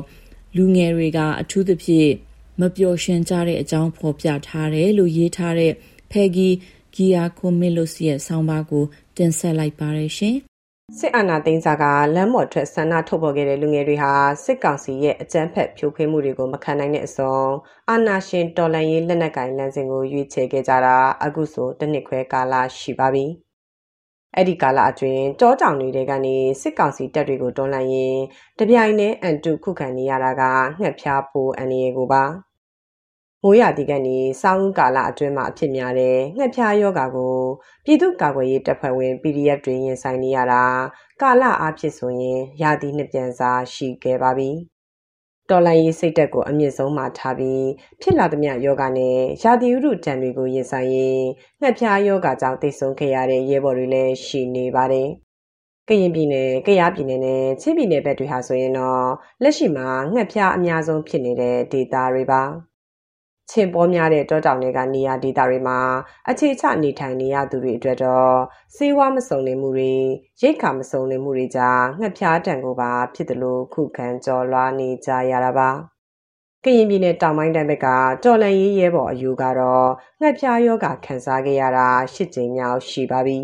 လူငယ်တွေကအထူးသဖြင့်မပျော်ရွှင်ကြတဲ့အကြောင်းဖော်ပြထားတယ်လို့ရေးထားတဲ့ Peggy Giacomellos ရဲ့ဆောင်းပါးကိုတင်ဆက်လိုက်ပါရရှင်စစ်အာဏာသိမ်းစာကလမ်းပေါ်ထွက်ဆန္ဒထုတ်ဖော်ခဲ့တဲ့လူငယ်တွေဟာစစ်ကောင်စီရဲ့အကြမ်းဖက်ဖြိုခွင်းမှုတွေကိုမခံနိုင်တဲ့အစုံအာဏာရှင်တော်လှန်ရေးလက်နက်ကင်လမ်းစဉ်ကိုရွေးချယ်ခဲ့ကြတာအခုဆိုတစ်နှစ်ခွဲကာလရှိပါပြီ။ အဲ့ဒီကာလအတွင်းတောကြောင်တွေကနေစစ်ကောင်စီတပ်တွေကိုတွန်းလှန်ရင်းတပြိုင်တည်းအန်တုခုခံနေရတာကငှက်ဖျားပိုးအန်ရီကိုပါ။မိုးရာသီကနေစောင်းကာလအတွင်းမှာအဖြစ်များတဲ့ငှက်ဖျားယောဂါကိုပြည်သူ့ကာကွယ်ရေးတပ်ဖွဲ့ဝင် PDF တွေရင်ဆိုင်နေရတာကာလအားဖြင့်ဆိုရင်ရာသီနှစ်ပြန်စာရှိခဲ့ပါပြီ။ တော်လိုင်းရေးစိတ်တက်ကိုအမြင့်ဆုံးမှာထားပြီးဖြစ်လာသမျှယောဂနဲ့ရာသီဥတုတံတွေကိုရင်ဆိုင်ရင်ငှက်ဖျားယောဂါကြောင့်တိတ်ဆုံးခဲ့ရတဲ့ရဲဘော်တွေလည်းရှိနေပါတယ်။ကရင်ပြည်နယ်၊ကယားပြည်နယ်နဲ့ချင်းပြည်နယ်ဘက်တွေဟာဆိုရင်တော့လက်ရှိမှာငှက်ဖျားအများဆုံးဖြစ်နေတဲ့ဒေသတွေပါ။ ချင်းပေါ်များတဲ့တောတောင်တွေကနေရာဒေသတွေမှာအခြေချနေထိုင်နေရသူတွေအတွက်တော့စေဝါမစုံလင်မှုတွေရိတ်ခါမစုံလင်မှုတွေကြားငှက်ဖျားတံကိုပါဖြစ်တယ်လို့ခုခံကြော်လွှားနေကြရတာပါကရင်ပြည်နယ်တောင်ပိုင်းတိုင်းဘက်ကတော်လန်ရေးရဲဘော်အယူကတော့ငှက်ဖျားယောဂခံစားခဲ့ရတာ၈ကြိမ်မြောက်ရှိပါပြီ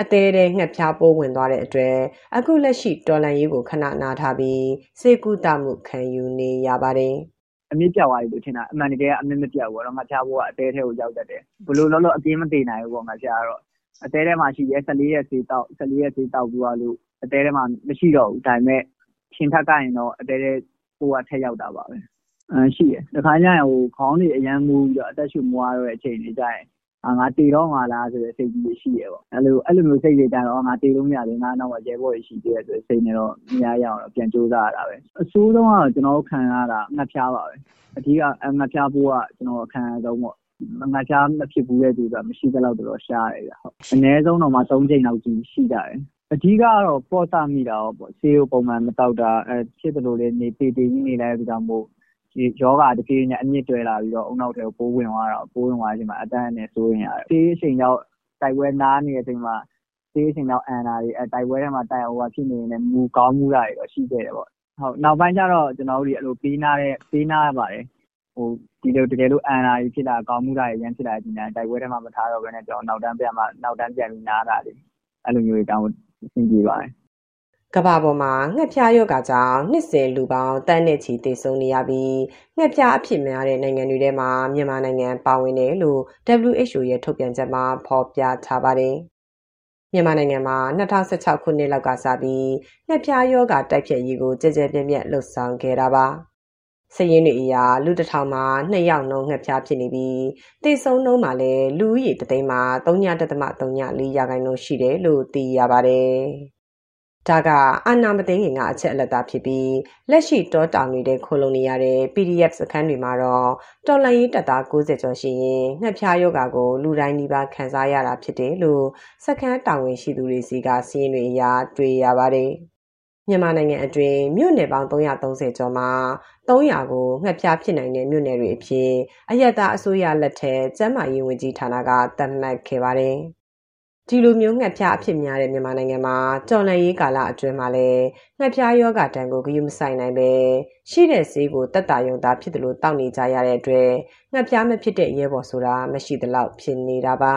အသေးတဲ့ငှက်ဖျားပိုးဝင်သွားတဲ့အတွက်အခုလက်ရှိတော်လန်ရေးကိုခဏနာထားပြီးစေကူတာမှုခံယူနေရပါတယ်။ အမြင့်ပြောက်သွားပြီလို့ထင်တာအမှန်တကယ်ကအမြင့်မပြောက်ဘူးပေါ့နော်ငါဖျားဖို့ကအသေးထဲကိုရောက်တတ်တယ်ဘလို့လောလောအပြင်းမသေးနိုင်ဘူးပေါ့ငါဖျားတော့အသေးထဲမှာရှိရဲ14ရက်စေးတောက်14ရက်စေးတောက်ပြီးသွားလို့အသေးထဲမှာမရှိတော့ဘူးဒါပေမဲ့ရှင်ထက်ကရင်တော့အသေးထဲကိုကထက်ရောက်တာပါပဲအမ်ရှိတယ်တခါကျရင်ဟိုခေါင်းတွေအရန်မူပြီးတော့အသက်ရှူမွားရတဲ့အချိန်တွေကျရင်အာ ငါတေတော့ငါလားဆိုတဲ့စိတ်ကြီးတွေရှိရပေါ့အဲ့လိုအဲ့လိုမျိုးစိတ်တွေကြတော့ငါတေလို့မရဘူးငါနောက်မှာရဲဘော်ရှိသေးတယ်ဆိုစိတ်နဲ့တော့မရရအောင်တော့ပြန်ကြိုးစားရတာပဲအဆိုးဆုံးကတော့ကျွန်တော်ခံရတာငှက်ဖျားပါပဲအဓိကငှက်ဖျားဖို့ကကျွန်တော်ခံရဆုံးပေါ့ငါချားမဖြစ်ဘူးတဲ့သူကမရှိသလောက်တော့ရှားတယ်ဗျဟုတ်အနည်းဆုံးတော့မှ3ချိန်လောက်ကြီးရှိကြတယ်အဓိကကတော့ပေါ့ဆမိတာပေါ့ဆေးကိုပုံမှန်မတောက်တာအဲဖြစ်တယ်လို့လည်းနေတေးတေးကြီးနေလိုက်ပြီးတော့မို့ဒီ ယောဂတဖြည်းဖြည်းနဲ့အမြင့်တွဲလာပြီးတော့အုံနောက်ထဲကိုပိုးဝင်သွားတာပိုးဝင်သွားချိန်မှာအတန်းနဲ့စိုးရင်ရတယ်ဆေးအချိန်ရောက်တိုက်ပွဲနားနေတဲ့အချိန်မှာဆေးအချိန်ရောက်အန်တာတွေအဲတိုက်ပွဲထဲမှာတိုက်အောင်ဖြစ်နေရင်မူကောင်းမှုတာတွေတော့ရှိခဲ့တယ်ပေါ့ဟုတ်နောက်ပိုင်းကျတော့ကျွန်တော်တို့ဒီအဲ့လိုပေးနာတဲ့ပေးနာရပါတယ်ဟိုဒီလိုတကယ်လို့အန်တာကြီးဖြစ်တာကောင်းမှုတာရရန်ဖြစ်လာတဲ့ညတိုက်ပွဲထဲမှာမထားတော့ဘဲနဲ့ကျွန်တော်နောက်တန်းပြန်မှနောက်တန်းပြန်ပြီးနားတာလေအဲ့လိုမျိုးတွေတောင်းအဆင်ပြေပါတယ် ကဘာပေါ်မှာငှက်ဖျားရောဂါကြောင့်နှစ်စဉ်လူပေါင်းတန်းနဲ့ချီသေဆုံးနေရပြီးငှက်ဖျားအဖြစ်များတဲ့နိုင်ငံတွေထဲမှာမြန်မာနိုင်ငံပါဝင်တယ်လို့ WHO ရဲ့ထုတ်ပြန်ချက်မှာဖော်ပြထားပါတယ်။မြန်မာနိုင်ငံမှာ2016ခုနှစ်လောက်ကစပြီးငှက်ဖျားရောဂါတိုက်ဖျက်ရေးကိုကြကြပြန့်ပြန့်လှုပ်ဆောင်ခဲ့တာပါ။စည်ရင်းတွေအရာလူတစ်ထောင်မှာ2ယောက်နှုန်းငှက်ဖျားဖြစ်နေပြီးသေဆုံးနှုန်းမှာလည်းလူဦးရေတသိန်းမှာ3.3.4ရာခိုင်နှုန်းရှိတယ်လို့သိရပါတယ်။ ဒါကအာနာမသိငင်ကအချက်အလက်သားဖြစ်ပြီးလက်ရှိတောတောင်နေတဲ့ခိုလုံနေရတဲ့ PDF စခန်းတွေမှာတော့တော်လန်ရေးတပ်သား90ကျော်ရှိရင်ငှက်ဖျားယောဂါကိုလူတိုင်းဒီပါခံစားရတာဖြစ်တယ်လို့စခန်းတာဝန်ရှိသူတွေစီကစီးရင်တွေအရာတွေ့ရပါတယ်မြန်မာနိုင်ငံအတွင်းမြို့နယ်ပေါင်း330ကျော်မှာ300ကိုငှက်ဖျားဖြစ်နိုင်တဲ့မြို့နယ်တွေအဖြစ်အယက်သားအစိုးရလက်ထက်ကျန်းမာရေးဝန်ကြီးဌာနကသတ်မှတ်ခဲ့ပါတယ်။ ဒီလိုမျိုးငှက်ဖျားအဖြစ်များတဲ့မြန်မာနိုင်ငံမှာတော်လန်ရေးကာလအတွင်းမှာလည်းငှက်ဖျားယောဂတန်ကိုဂရုမစိုက်နိုင်ပဲရှိတဲ့ဈေးကိုတက်တာယုံသားဖြစ်တယ်လို့တောက်နေကြရတဲ့အတွက်ငှက်ဖျားမဖြစ်တဲ့ရဲဘော်ဆိုတာမရှိသလောက်ဖြစ်နေတာပါ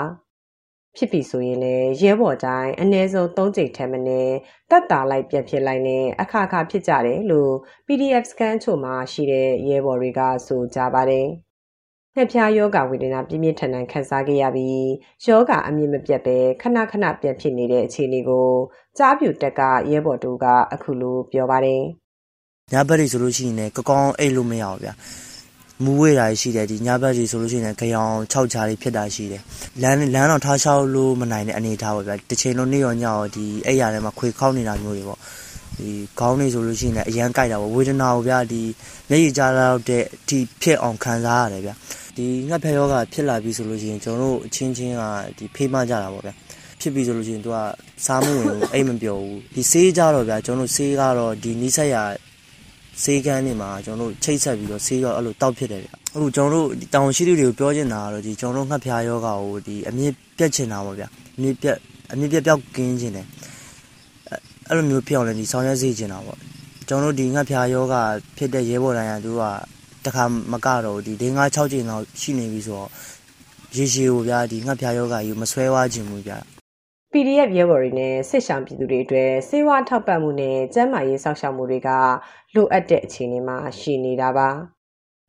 ဖြစ်ပြီဆိုရင်လည်းရဲဘော်တိုင်းအ ਨੇ စုံ၃ကြိမ်ထက်မနည်းတက်တာလိုက်ပြက်ဖြစ်လိုက်နဲ့အခါခါဖြစ်ကြတယ်လို့ PDF စကန်ချို့မှာရှိတဲ့ရဲဘော်တွေကဆိုကြပါတယ်။ ငှက်ဖျားယောဂဝေဒနာပြင်းပြင်းထန်ထန်ခံစားခဲ့ရပြီးယောဂအမြင့်မပြတ်ပဲခဏခဏပြန်ဖြစ်နေတဲ့အခြေအနေကိုကြားပြူတက်ကရဲဘော်တူကအခုလိုပြောပါတယ်။ညဘက်တွေဆိုလို့ရှိရင်လည်းကကောင်းအိတ်လို့မရဘူးဗျာ။မူဝေးတာရှိတယ်ဒီညဘက်ကြီးဆိုလို့ရှိရင်ကြောင်6ချားလေးဖြစ်တာရှိတယ်လမ်းလမ်းတော့ထားလျှောက်လို့မနိုင်တဲ့အနေအထားပေါ့ဗျာတစ်ချိန်လုံးနေ့ရောညရောဒီအဲ့ရထဲမှာခွေခောက်နေတာမျိုးတွေပေါ့ဒီခေါင်းနေဆိုလို့ရှိရင်လည်းအရန်ကြိုက်တာပေါ့ဝေဒနာကိုဗျာဒီမျက်ရည်ကြားလောက်တဲ့အထိဖြစ်အောင်ခံစားရတယ်ဗျာ ဒီငှက်ဖျားယောဂဖြစ်လာပြီဆိုလို့ရှိရင်ကျွန်တော်တို့အချင်းချင်းကဒီဖေးမကြတာပေါ့ဗျာဖြစ်ပြီဆိုလို့ရှိရင်သူကစားမဝင်ဘူးအိမ်မပြောဘူးဒီဆေးကြတော့ဗျာကျွန်တော်တို့ဆေးကတော့ဒီနီးစက်ရဆေးကန်းတွေမှာကျွန်တော်တို့ချိတ်ဆက်ပြီးတော့ဆေးရောအဲ့လိုတောက်ဖြစ်တယ်ဗျအခုကျွန်တော်တို့တောင်ရှိသူတွေကိုပြောချင်တာကတော့ဒီကျွန်တော်တို့ငှက်ဖျားယောဂကိုဒီအမြင့်ပြတ်ချင်တာပေါ့ဗျာအမြင့်ပြတ်အမြင့်ပြတ်ပြောက်ကင်းချင်တယ်အဲ့လိုမျိုးဖြစ်အောင်လည်းဒီဆောင်ရွက်စေချင်တာပေါ့ကျွန်တော်တို့ဒီငှက်ဖျားယောဂဖြစ်တဲ့ရဲဘော်တိုင်းကသူက တခါမကတော့ဒီ၄၅6ချိန်လောက်ရှိနေပြီဆိုတော့ရေရှည်ကိုဗျာဒီငှက်ဖျားယောဂကြီးမဆွဲဝါခြင်းဘူးဗျာ PDF ရဲဘော်တွေနဲ့စစ်ဆောင်ပြည်သူတွေအတွက်စေဝါထောက်ပံ့မှုနဲ့ကျန်းမာရေးစောင့်ရှောက်မှုတွေကလိုအပ်တဲ့အခြေအနေမှာရှိနေတာပါ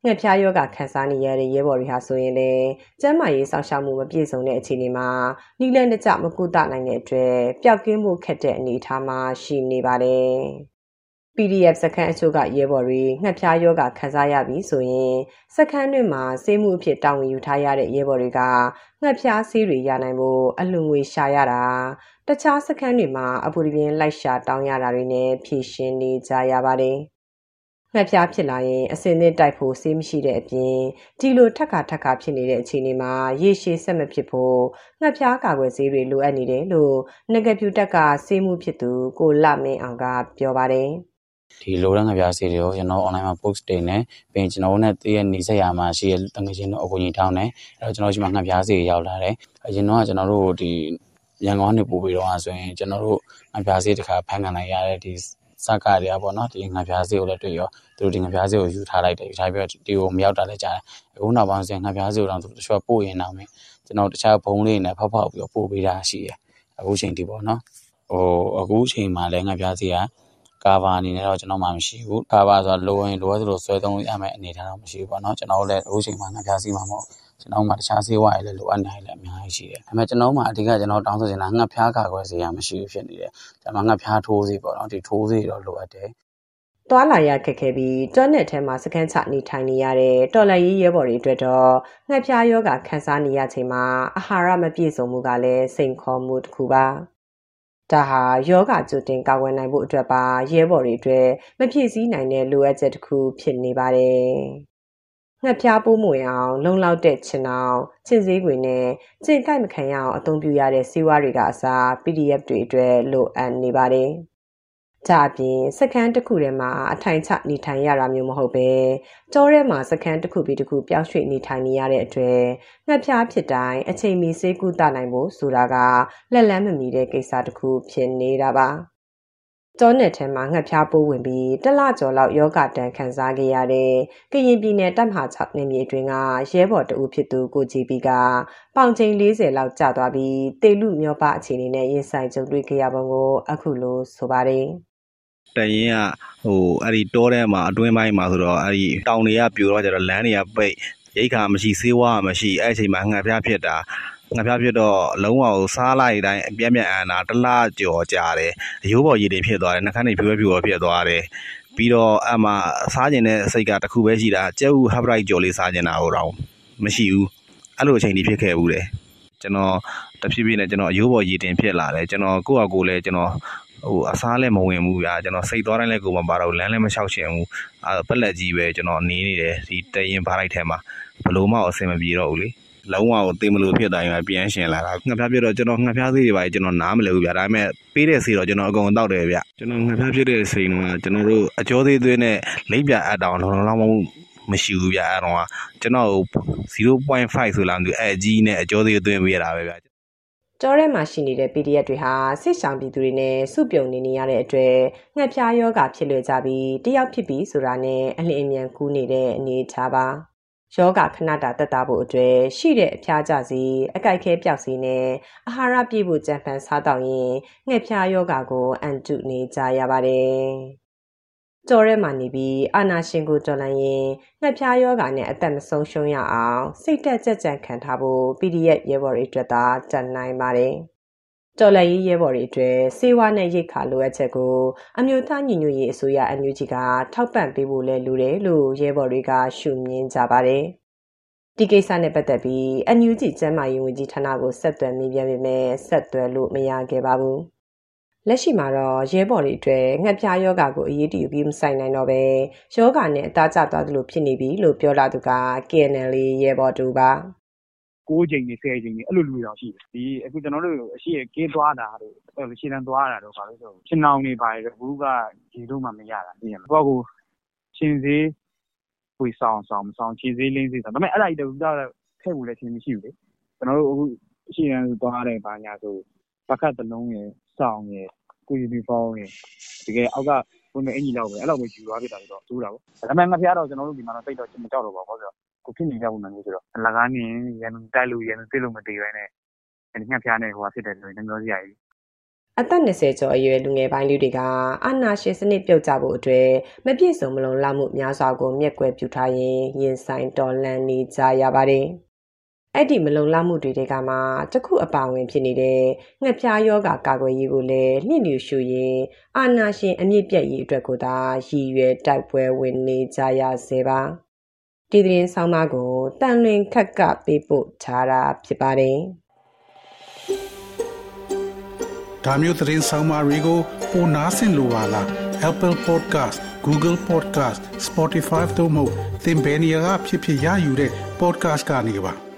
ငှက်ဖျားယောဂခံစားနေရတဲ့ရဲဘော်တွေဟာဆိုရင်လည်းကျန်းမာရေးစောင့်ရှောက်မှုမပြည့်စုံတဲ့အခြေအနေမှာနှီးလန်းတကျမကုသနိုင်တဲ့အတွက်ပျောက်ကင်းမှုခက်တဲ့အနေအထားမှာရှိနေပါတယ်။ PDF စခန်းအချို့ကရဲဘော်တွေငှက်ဖျားယောဂခံစားရပြီဆိုရင်စခန်းတွင်မှာဆေးမှုအဖြစ်တာဝန်ယူထားရတဲ့ရဲဘော်တွေကငှက်ဖျားဆေးတွေရနိုင်ဖို့အလှငွေရှာရတာတခြားစခန်းတွေမှာအပူတပြင်းလိုက်ရှာတောင်းရတာတွေနဲ့ဖြည့်ရှင်နေကြရပါတယ်ငှက်ဖျားဖြစ်လာရင်အစင်းနဲ့တိုက်ဖို့ဆေးမရှိတဲ့အပြင်ဒီလိုထက်ခါထက်ခါဖြစ်နေတဲ့အခြေအနေမှာရေရှည်ဆက်မဖြစ်ဖို့ငှက်ဖျားကာကွယ်ဆေးတွေလိုအပ်နေတယ်လို့နဂပြူတက်ကဆေးမှုဖြစ်သူကိုလမင်းအောင်ကပြောပါတယ် ဒီလိုတဲ့ငပြားစီတွေကိုကျွန်တော် online မှာ post တင်တယ်ပြီးရင်ကျွန်တော်တို့နဲ့တည့်ရနေဆက်ရမှာရှိရတငယ်ချင်းတို့အကူကြီးထောင်းတယ်အဲ့တော့ကျွန်တော်ရှိမှငပြားစီရောက်လာတယ်အရင်တော့ကျွန်တော်တို့ဒီရန်ကုန်ကနေပို့ပြီးတော့ဆိုရင်ကျွန်တော်တို့ငပြားစီတခါဖန်ခံနိုင်ရတဲ့ဒီစကားတွေကပေါ့နော်ဒီငပြားစီကိုလည်းတွေ့ရောသူတို့ဒီငပြားစီကိုယူထားလိုက်တယ်ယူထားပြီးတော့ဒီကိုမရောက်တာလည်းကြားတယ်အခုနောက်ပိုင်းဆိုရင်ငပြားစီကိုတော့သူတချို့ပို့ရင်တော့မယ်ကျွန်တော်တခြားဘုံလေးနဲ့ဖောက်ဖောက်ပြီးတော့ပို့ပေးတာရှိတယ်အခုချိန်ဒီပေါ့နော်ဟိုအခုချိန်မှာလည်းငပြားစီက ကာဗာအနေနဲ့တော့ကျွန်တော်မှမရှိဘူးကာဗာဆိုတာလိုရင်လိုအပ်သလိုဆွဲသုံးရမယ့်အနေအထားတော့မရှိဘူးပေါ့နော်ကျွန်တော်လည်းအခုချိန်မှာငါပြားစီမှာမဟုတ်ကျွန်တော်မှတခြားဆေးဝါးတွေလည်းလိုအပ်နေတယ်အများကြီးရှိတယ်ဒါပေမဲ့ကျွန်တော်မှအဓိကကျွန်တော်တောင်းဆိုချင်တာငှက်ဖျားကာကွယ်ဆေးရမရှိဘူးဖြစ်နေတယ်ကျွန်တော်ငှက်ဖျားထိုးဆေးပေါ့နော်ဒီထိုးဆေးတော့လိုအပ်တယ်သွာလာရခက်ခဲပြီးတွန်းနယ်ထဲမှာစကန်ချနေထိုင်နေရတဲ့တော်လရေးရဲဘော်တွေအတွက်တော့ငှက်ဖျားယောဂခန်းစားနေရချိန်မှာအာဟာရမပြည့်စုံမှုကလည်းစိန်ခေါ်မှုတစ်ခုပါ ဒါဟာယောဂကြိုတင်ကာကွယ်နိုင်ဖို့အတွက်ပါရဲဘော်တွေအတွက်မဖြည့်ဆည်းနိုင်တဲ့လိုအပ်ချက်တစ်ခုဖြစ်နေပါတယ်။ငှက်ဖျားပိုးမွေအောင် လုံလောက်တဲ့ချင်အောင်ချင်စည်းခွေနဲ့ကျင်ကိုက်မခံရအောင်အသုံးပြုရတဲ့စီးဝါးတွေကအစား PDF တွေအတွက်လိုအပ်နေပါတယ်။ ဒါအပြင်စခန်းတစ်ခုထဲမှာအထိုင်ချနေထိုင်ရတာမျိုးမဟုတ်ပဲကြောထဲမှာစခန်းတစ်ခုပြီးတစ်ခုပြောင်းရွှေ့နေထိုင်နေရတဲ့အတွက်ငှက်ဖျားဖြစ်တိုင်းအချိန်မီဆေးကုသနိုင်ဖို့ဆိုတာကလက်လန်းမမီတဲ့ကိစ္စတစ်ခုဖြစ်နေတာပါတောနယ်ထဲမှာငှက်ဖျားပိုးဝင်ပြီးတလကျော်လောက်ယောဂတန်ခံစားခဲ့ရတဲ့ကရင်ပြည်နယ်တပ်မဟာ6နယ်မြေအတွင်းကရဲဘော်တဦးဖြစ်သူကိုကြည်ပီကပေါင်ချိန်40လောက်ကျသွားပြီးတေလူမျောပအခြေအနေနဲ့ရင်ဆိုင်ကြုံတွေ့ခဲ့ရပုံကိုအခုလိုဆိုပါတယ် တရင်ကဟိုအဲ့ဒီတောထဲမှာအတွင်းပိုင်းမှာဆိုတော့အဲ့ဒီတောင်တွေကပြိုတော့ကျတော့လမ်းတွေကပိတ်ရိတ်ခါမရှိဆေးဝါးမရှိအဲ့အချိန်မှာငှက်ဖျားဖြစ်တာငှက်ဖျားဖြစ်တော့လုံးဝကိုစားလိုက်တိုင်းအပြက်ပြက်အန်တာတလားကြော်ကြတယ်အယိုးပေါ်ရည်တွေဖြစ်သွားတယ်နှာခမ်းတွေဖြူဖြူဖြစ်သွားတယ်ပြီးတော့အမှစားကျင်တဲ့စိတ်ကတခုပဲရှိတာကျဲဥဟပ်ပရိုက်ကြော်လေးစားကျင်တာဟိုတော့မရှိဘူးအဲ့လိုအချိန်ကြီးဖြစ်ခဲ့ဘူးတယ်ကျွန်တော်တဖြည်းဖြည်းနဲ့ကျွန်တော်အယိုးပေါ်ရည်တင်ဖြစ်လာတယ်ကျွန်တော်ကိုယ့်အကိုလည်းကျွန်တော် ဟိုအစားလည်းမဝင်ဘူးဗျာကျွန်တော်စိတ်သွားတိုင်းလည်းကိုမပါတော့လမ်းလည်းမလျှောက်ချင်ဘူးအဲပက်လက်ကြီးပဲကျွန်တော်နေနေတယ်ဒီတရင်ဘားလိုက်ထဲမှာဘလို့မှအဆင်မပြေတော့ဘူးလေလုံးဝကိုတင်မလို့ဖြစ်တိုင်းပဲပြန်ရှင်လာတာငှက်ဖျားပြတော့ကျွန်တော်ငှက်ဖျားသေးတွေပါကျွန်တော်နားမလဲဘူးဗျာဒါပေမဲ့ပေးတဲ့စီတော့ကျွန်တော်အကုန်တောက်တယ်ဗျကျွန်တော်ငှက်ဖျားဖြစ်တဲ့စိန်ကကျွန်တော်တို့အကျော်သေးသွင်းနဲ့လိမ့်ပြအပ်တောင်လုံးလုံးလုံးမရှိဘူးဗျအဲ့တော့ကျွန်တော်0.5ဆိုလားမသိဘူးအဲကြီးနဲ့အကျော်သေးသွင်းပေးရတာပဲဗျ ကြောထဲမှာရှိနေတဲ့ PDF တွေဟာစစ်ဆောင်ပြည်သူတွေနဲ့စုပြုံနေနေရတဲ့အတွက်ငှက်ဖျားယောဂဖြစ်လွယ်ကြပြီးတယောက်ဖြစ်ပြီးဆိုတာနဲ့အလင်းအမြန်ကူးနေတဲ့အနေအထားပါယောဂခဏတာတက်တာဖို့အတွက်ရှိတဲ့အဖျားကြစီအကြိုက်ခဲပြောက်စီနဲ့အာဟာရပြည့်ဖို့ကြံဖန်စားတော့ရင်ငှက်ဖျားယောဂကိုအန်တုနေကြရပါတယ် ကြော်ရဲမှာနေပြီးအာနာရှင်ကိုတော်လန်ရင်ငှက်ဖျားယောဂါနဲ့အသက်မဆုံးရှုံးရအောင်စိတ်တက်ကြက်ကြံခံထားဖို့ PDF ရဲဘော်တွေအတွက်သာတန်နိုင်ပါတယ်။တော်လရေးရဲဘော်တွေအတွက်စေဝါနဲ့ရိတ်ခါလိုအပ်ချက်ကိုအမျိုးသားညီညွတ်ရေးအစိုးရအန်ယူဂျီကထောက်ပံ့ပေးဖို့လဲလိုတယ်လို့ရဲဘော်တွေကရှုမြင်ကြပါတယ်။ဒီကိစ္စနဲ့ပတ်သက်ပြီးအန်ယူဂျီကျန်းမာရေးဝန်ကြီးဌာနကိုဆက်သွယ်မိပြန်ပေမဲ့ဆက်သွယ်လို့မရခဲ့ပါဘူး။ လက်ရှိမှာတော့ရဲဘော်တွေအတွက်ငှက်ပြားယောဂါကိုအရေးတယူပြီးမဆိုင်နိုင်တော့ပဲယောဂါနဲ့အသားကျသွားသလိုဖြစ်နေပြီလို့ပြောလာသူက KNL ရဲဘော်တူပါ6ချိန်နေ10ချိန်နေအဲ့လိုလူတွေတော့ရှိတယ်ဒီအခုကျွန်တော်တို့အရှိကင်းသွားတာတို့ရှင်းတန်းသွားတာတို့ဘာလို့ဆိုရှင်းအောင်နေပါတယ်ဘူးကဒီလိုမှမရတာသိရမလားဘောကရှင်စေးပွေဆောင်ဆောင်မဆောင်ရှင်စေးလင်းစေးဆောင်ဒါပေမဲ့အဲ့ဒါကြီးတော့ထည့်ဖို့လည်းချင်းမရှိဘူးလေကျွန်တော်တို့အခုရှင်းတန်းသွားတယ်ဘာညာဆိုပကတ်တလုံးရယ်စောင်းရယ် ကိုယူနီဖောင်းရယ်တကယ်အောက်ကဝင်မဲ့အင်ကြီးလောက်ပဲအဲ့လောက်ပဲယူသွားဖြစ်တာဆိုတော့တူးတာပေါ့ဒါပေမဲ့ငါဖျားတော့ကျွန်တော်တို့ဒီမှာတော့တိတ်တော့မကြောက်တော့ပါဘူးဆိုတော့ကိုဖြစ်နေကြပုံစံမျိုးဆိုတော့လကားနေရန်တိုက်လို့ရန်သိလို့မတည်ပဲနဲ့ငှက်ဖျားနဲ့ဟိုဟာဖြစ်တယ်ဆိုရင်နှမျိုးစရာကြီးအသက်20ကျော်အရွယ်လူငယ်ပိုင်းလူတွေကအာနာရှင်စနစ်ပြုတ်ကြဖို့အတွက်မပြည့်စုံမလုံလောက်မှုများစွာကိုမျက်ကွယ်ပြုထားရင်ရင်ဆိုင်တော်လှန်နေကြရပါတယ်။ အဲ့ဒီမလုံလောက်မှုတွေကမှတခုအပါဝင်ဖြစ်နေတဲ့ငှက်ဖျားယောဂကာကွယ်ရေးကိုလည်းနှိမ့်ညူရှူရင်အာနာရှင်အမြင့်ပြတ်ရေးအတွက်ကိုသာရည်ရွယ်တိုက်ပွဲဝင်နေကြရစေပါဒီသတင်းဆောင်မကိုတန်လွင်ခက်ကပေးပို့ထားတာဖြစ်ပါတယ်ဒါမျိုးသတင်းဆောင်မတွေကိုပိုနားဆင်လိုပါလား Apple Podcast Google Podcast Spotify တို့မှာသင်ပင်ရာဖြစ်ဖြစ်ရယူတဲ့ podcast ကနေပါ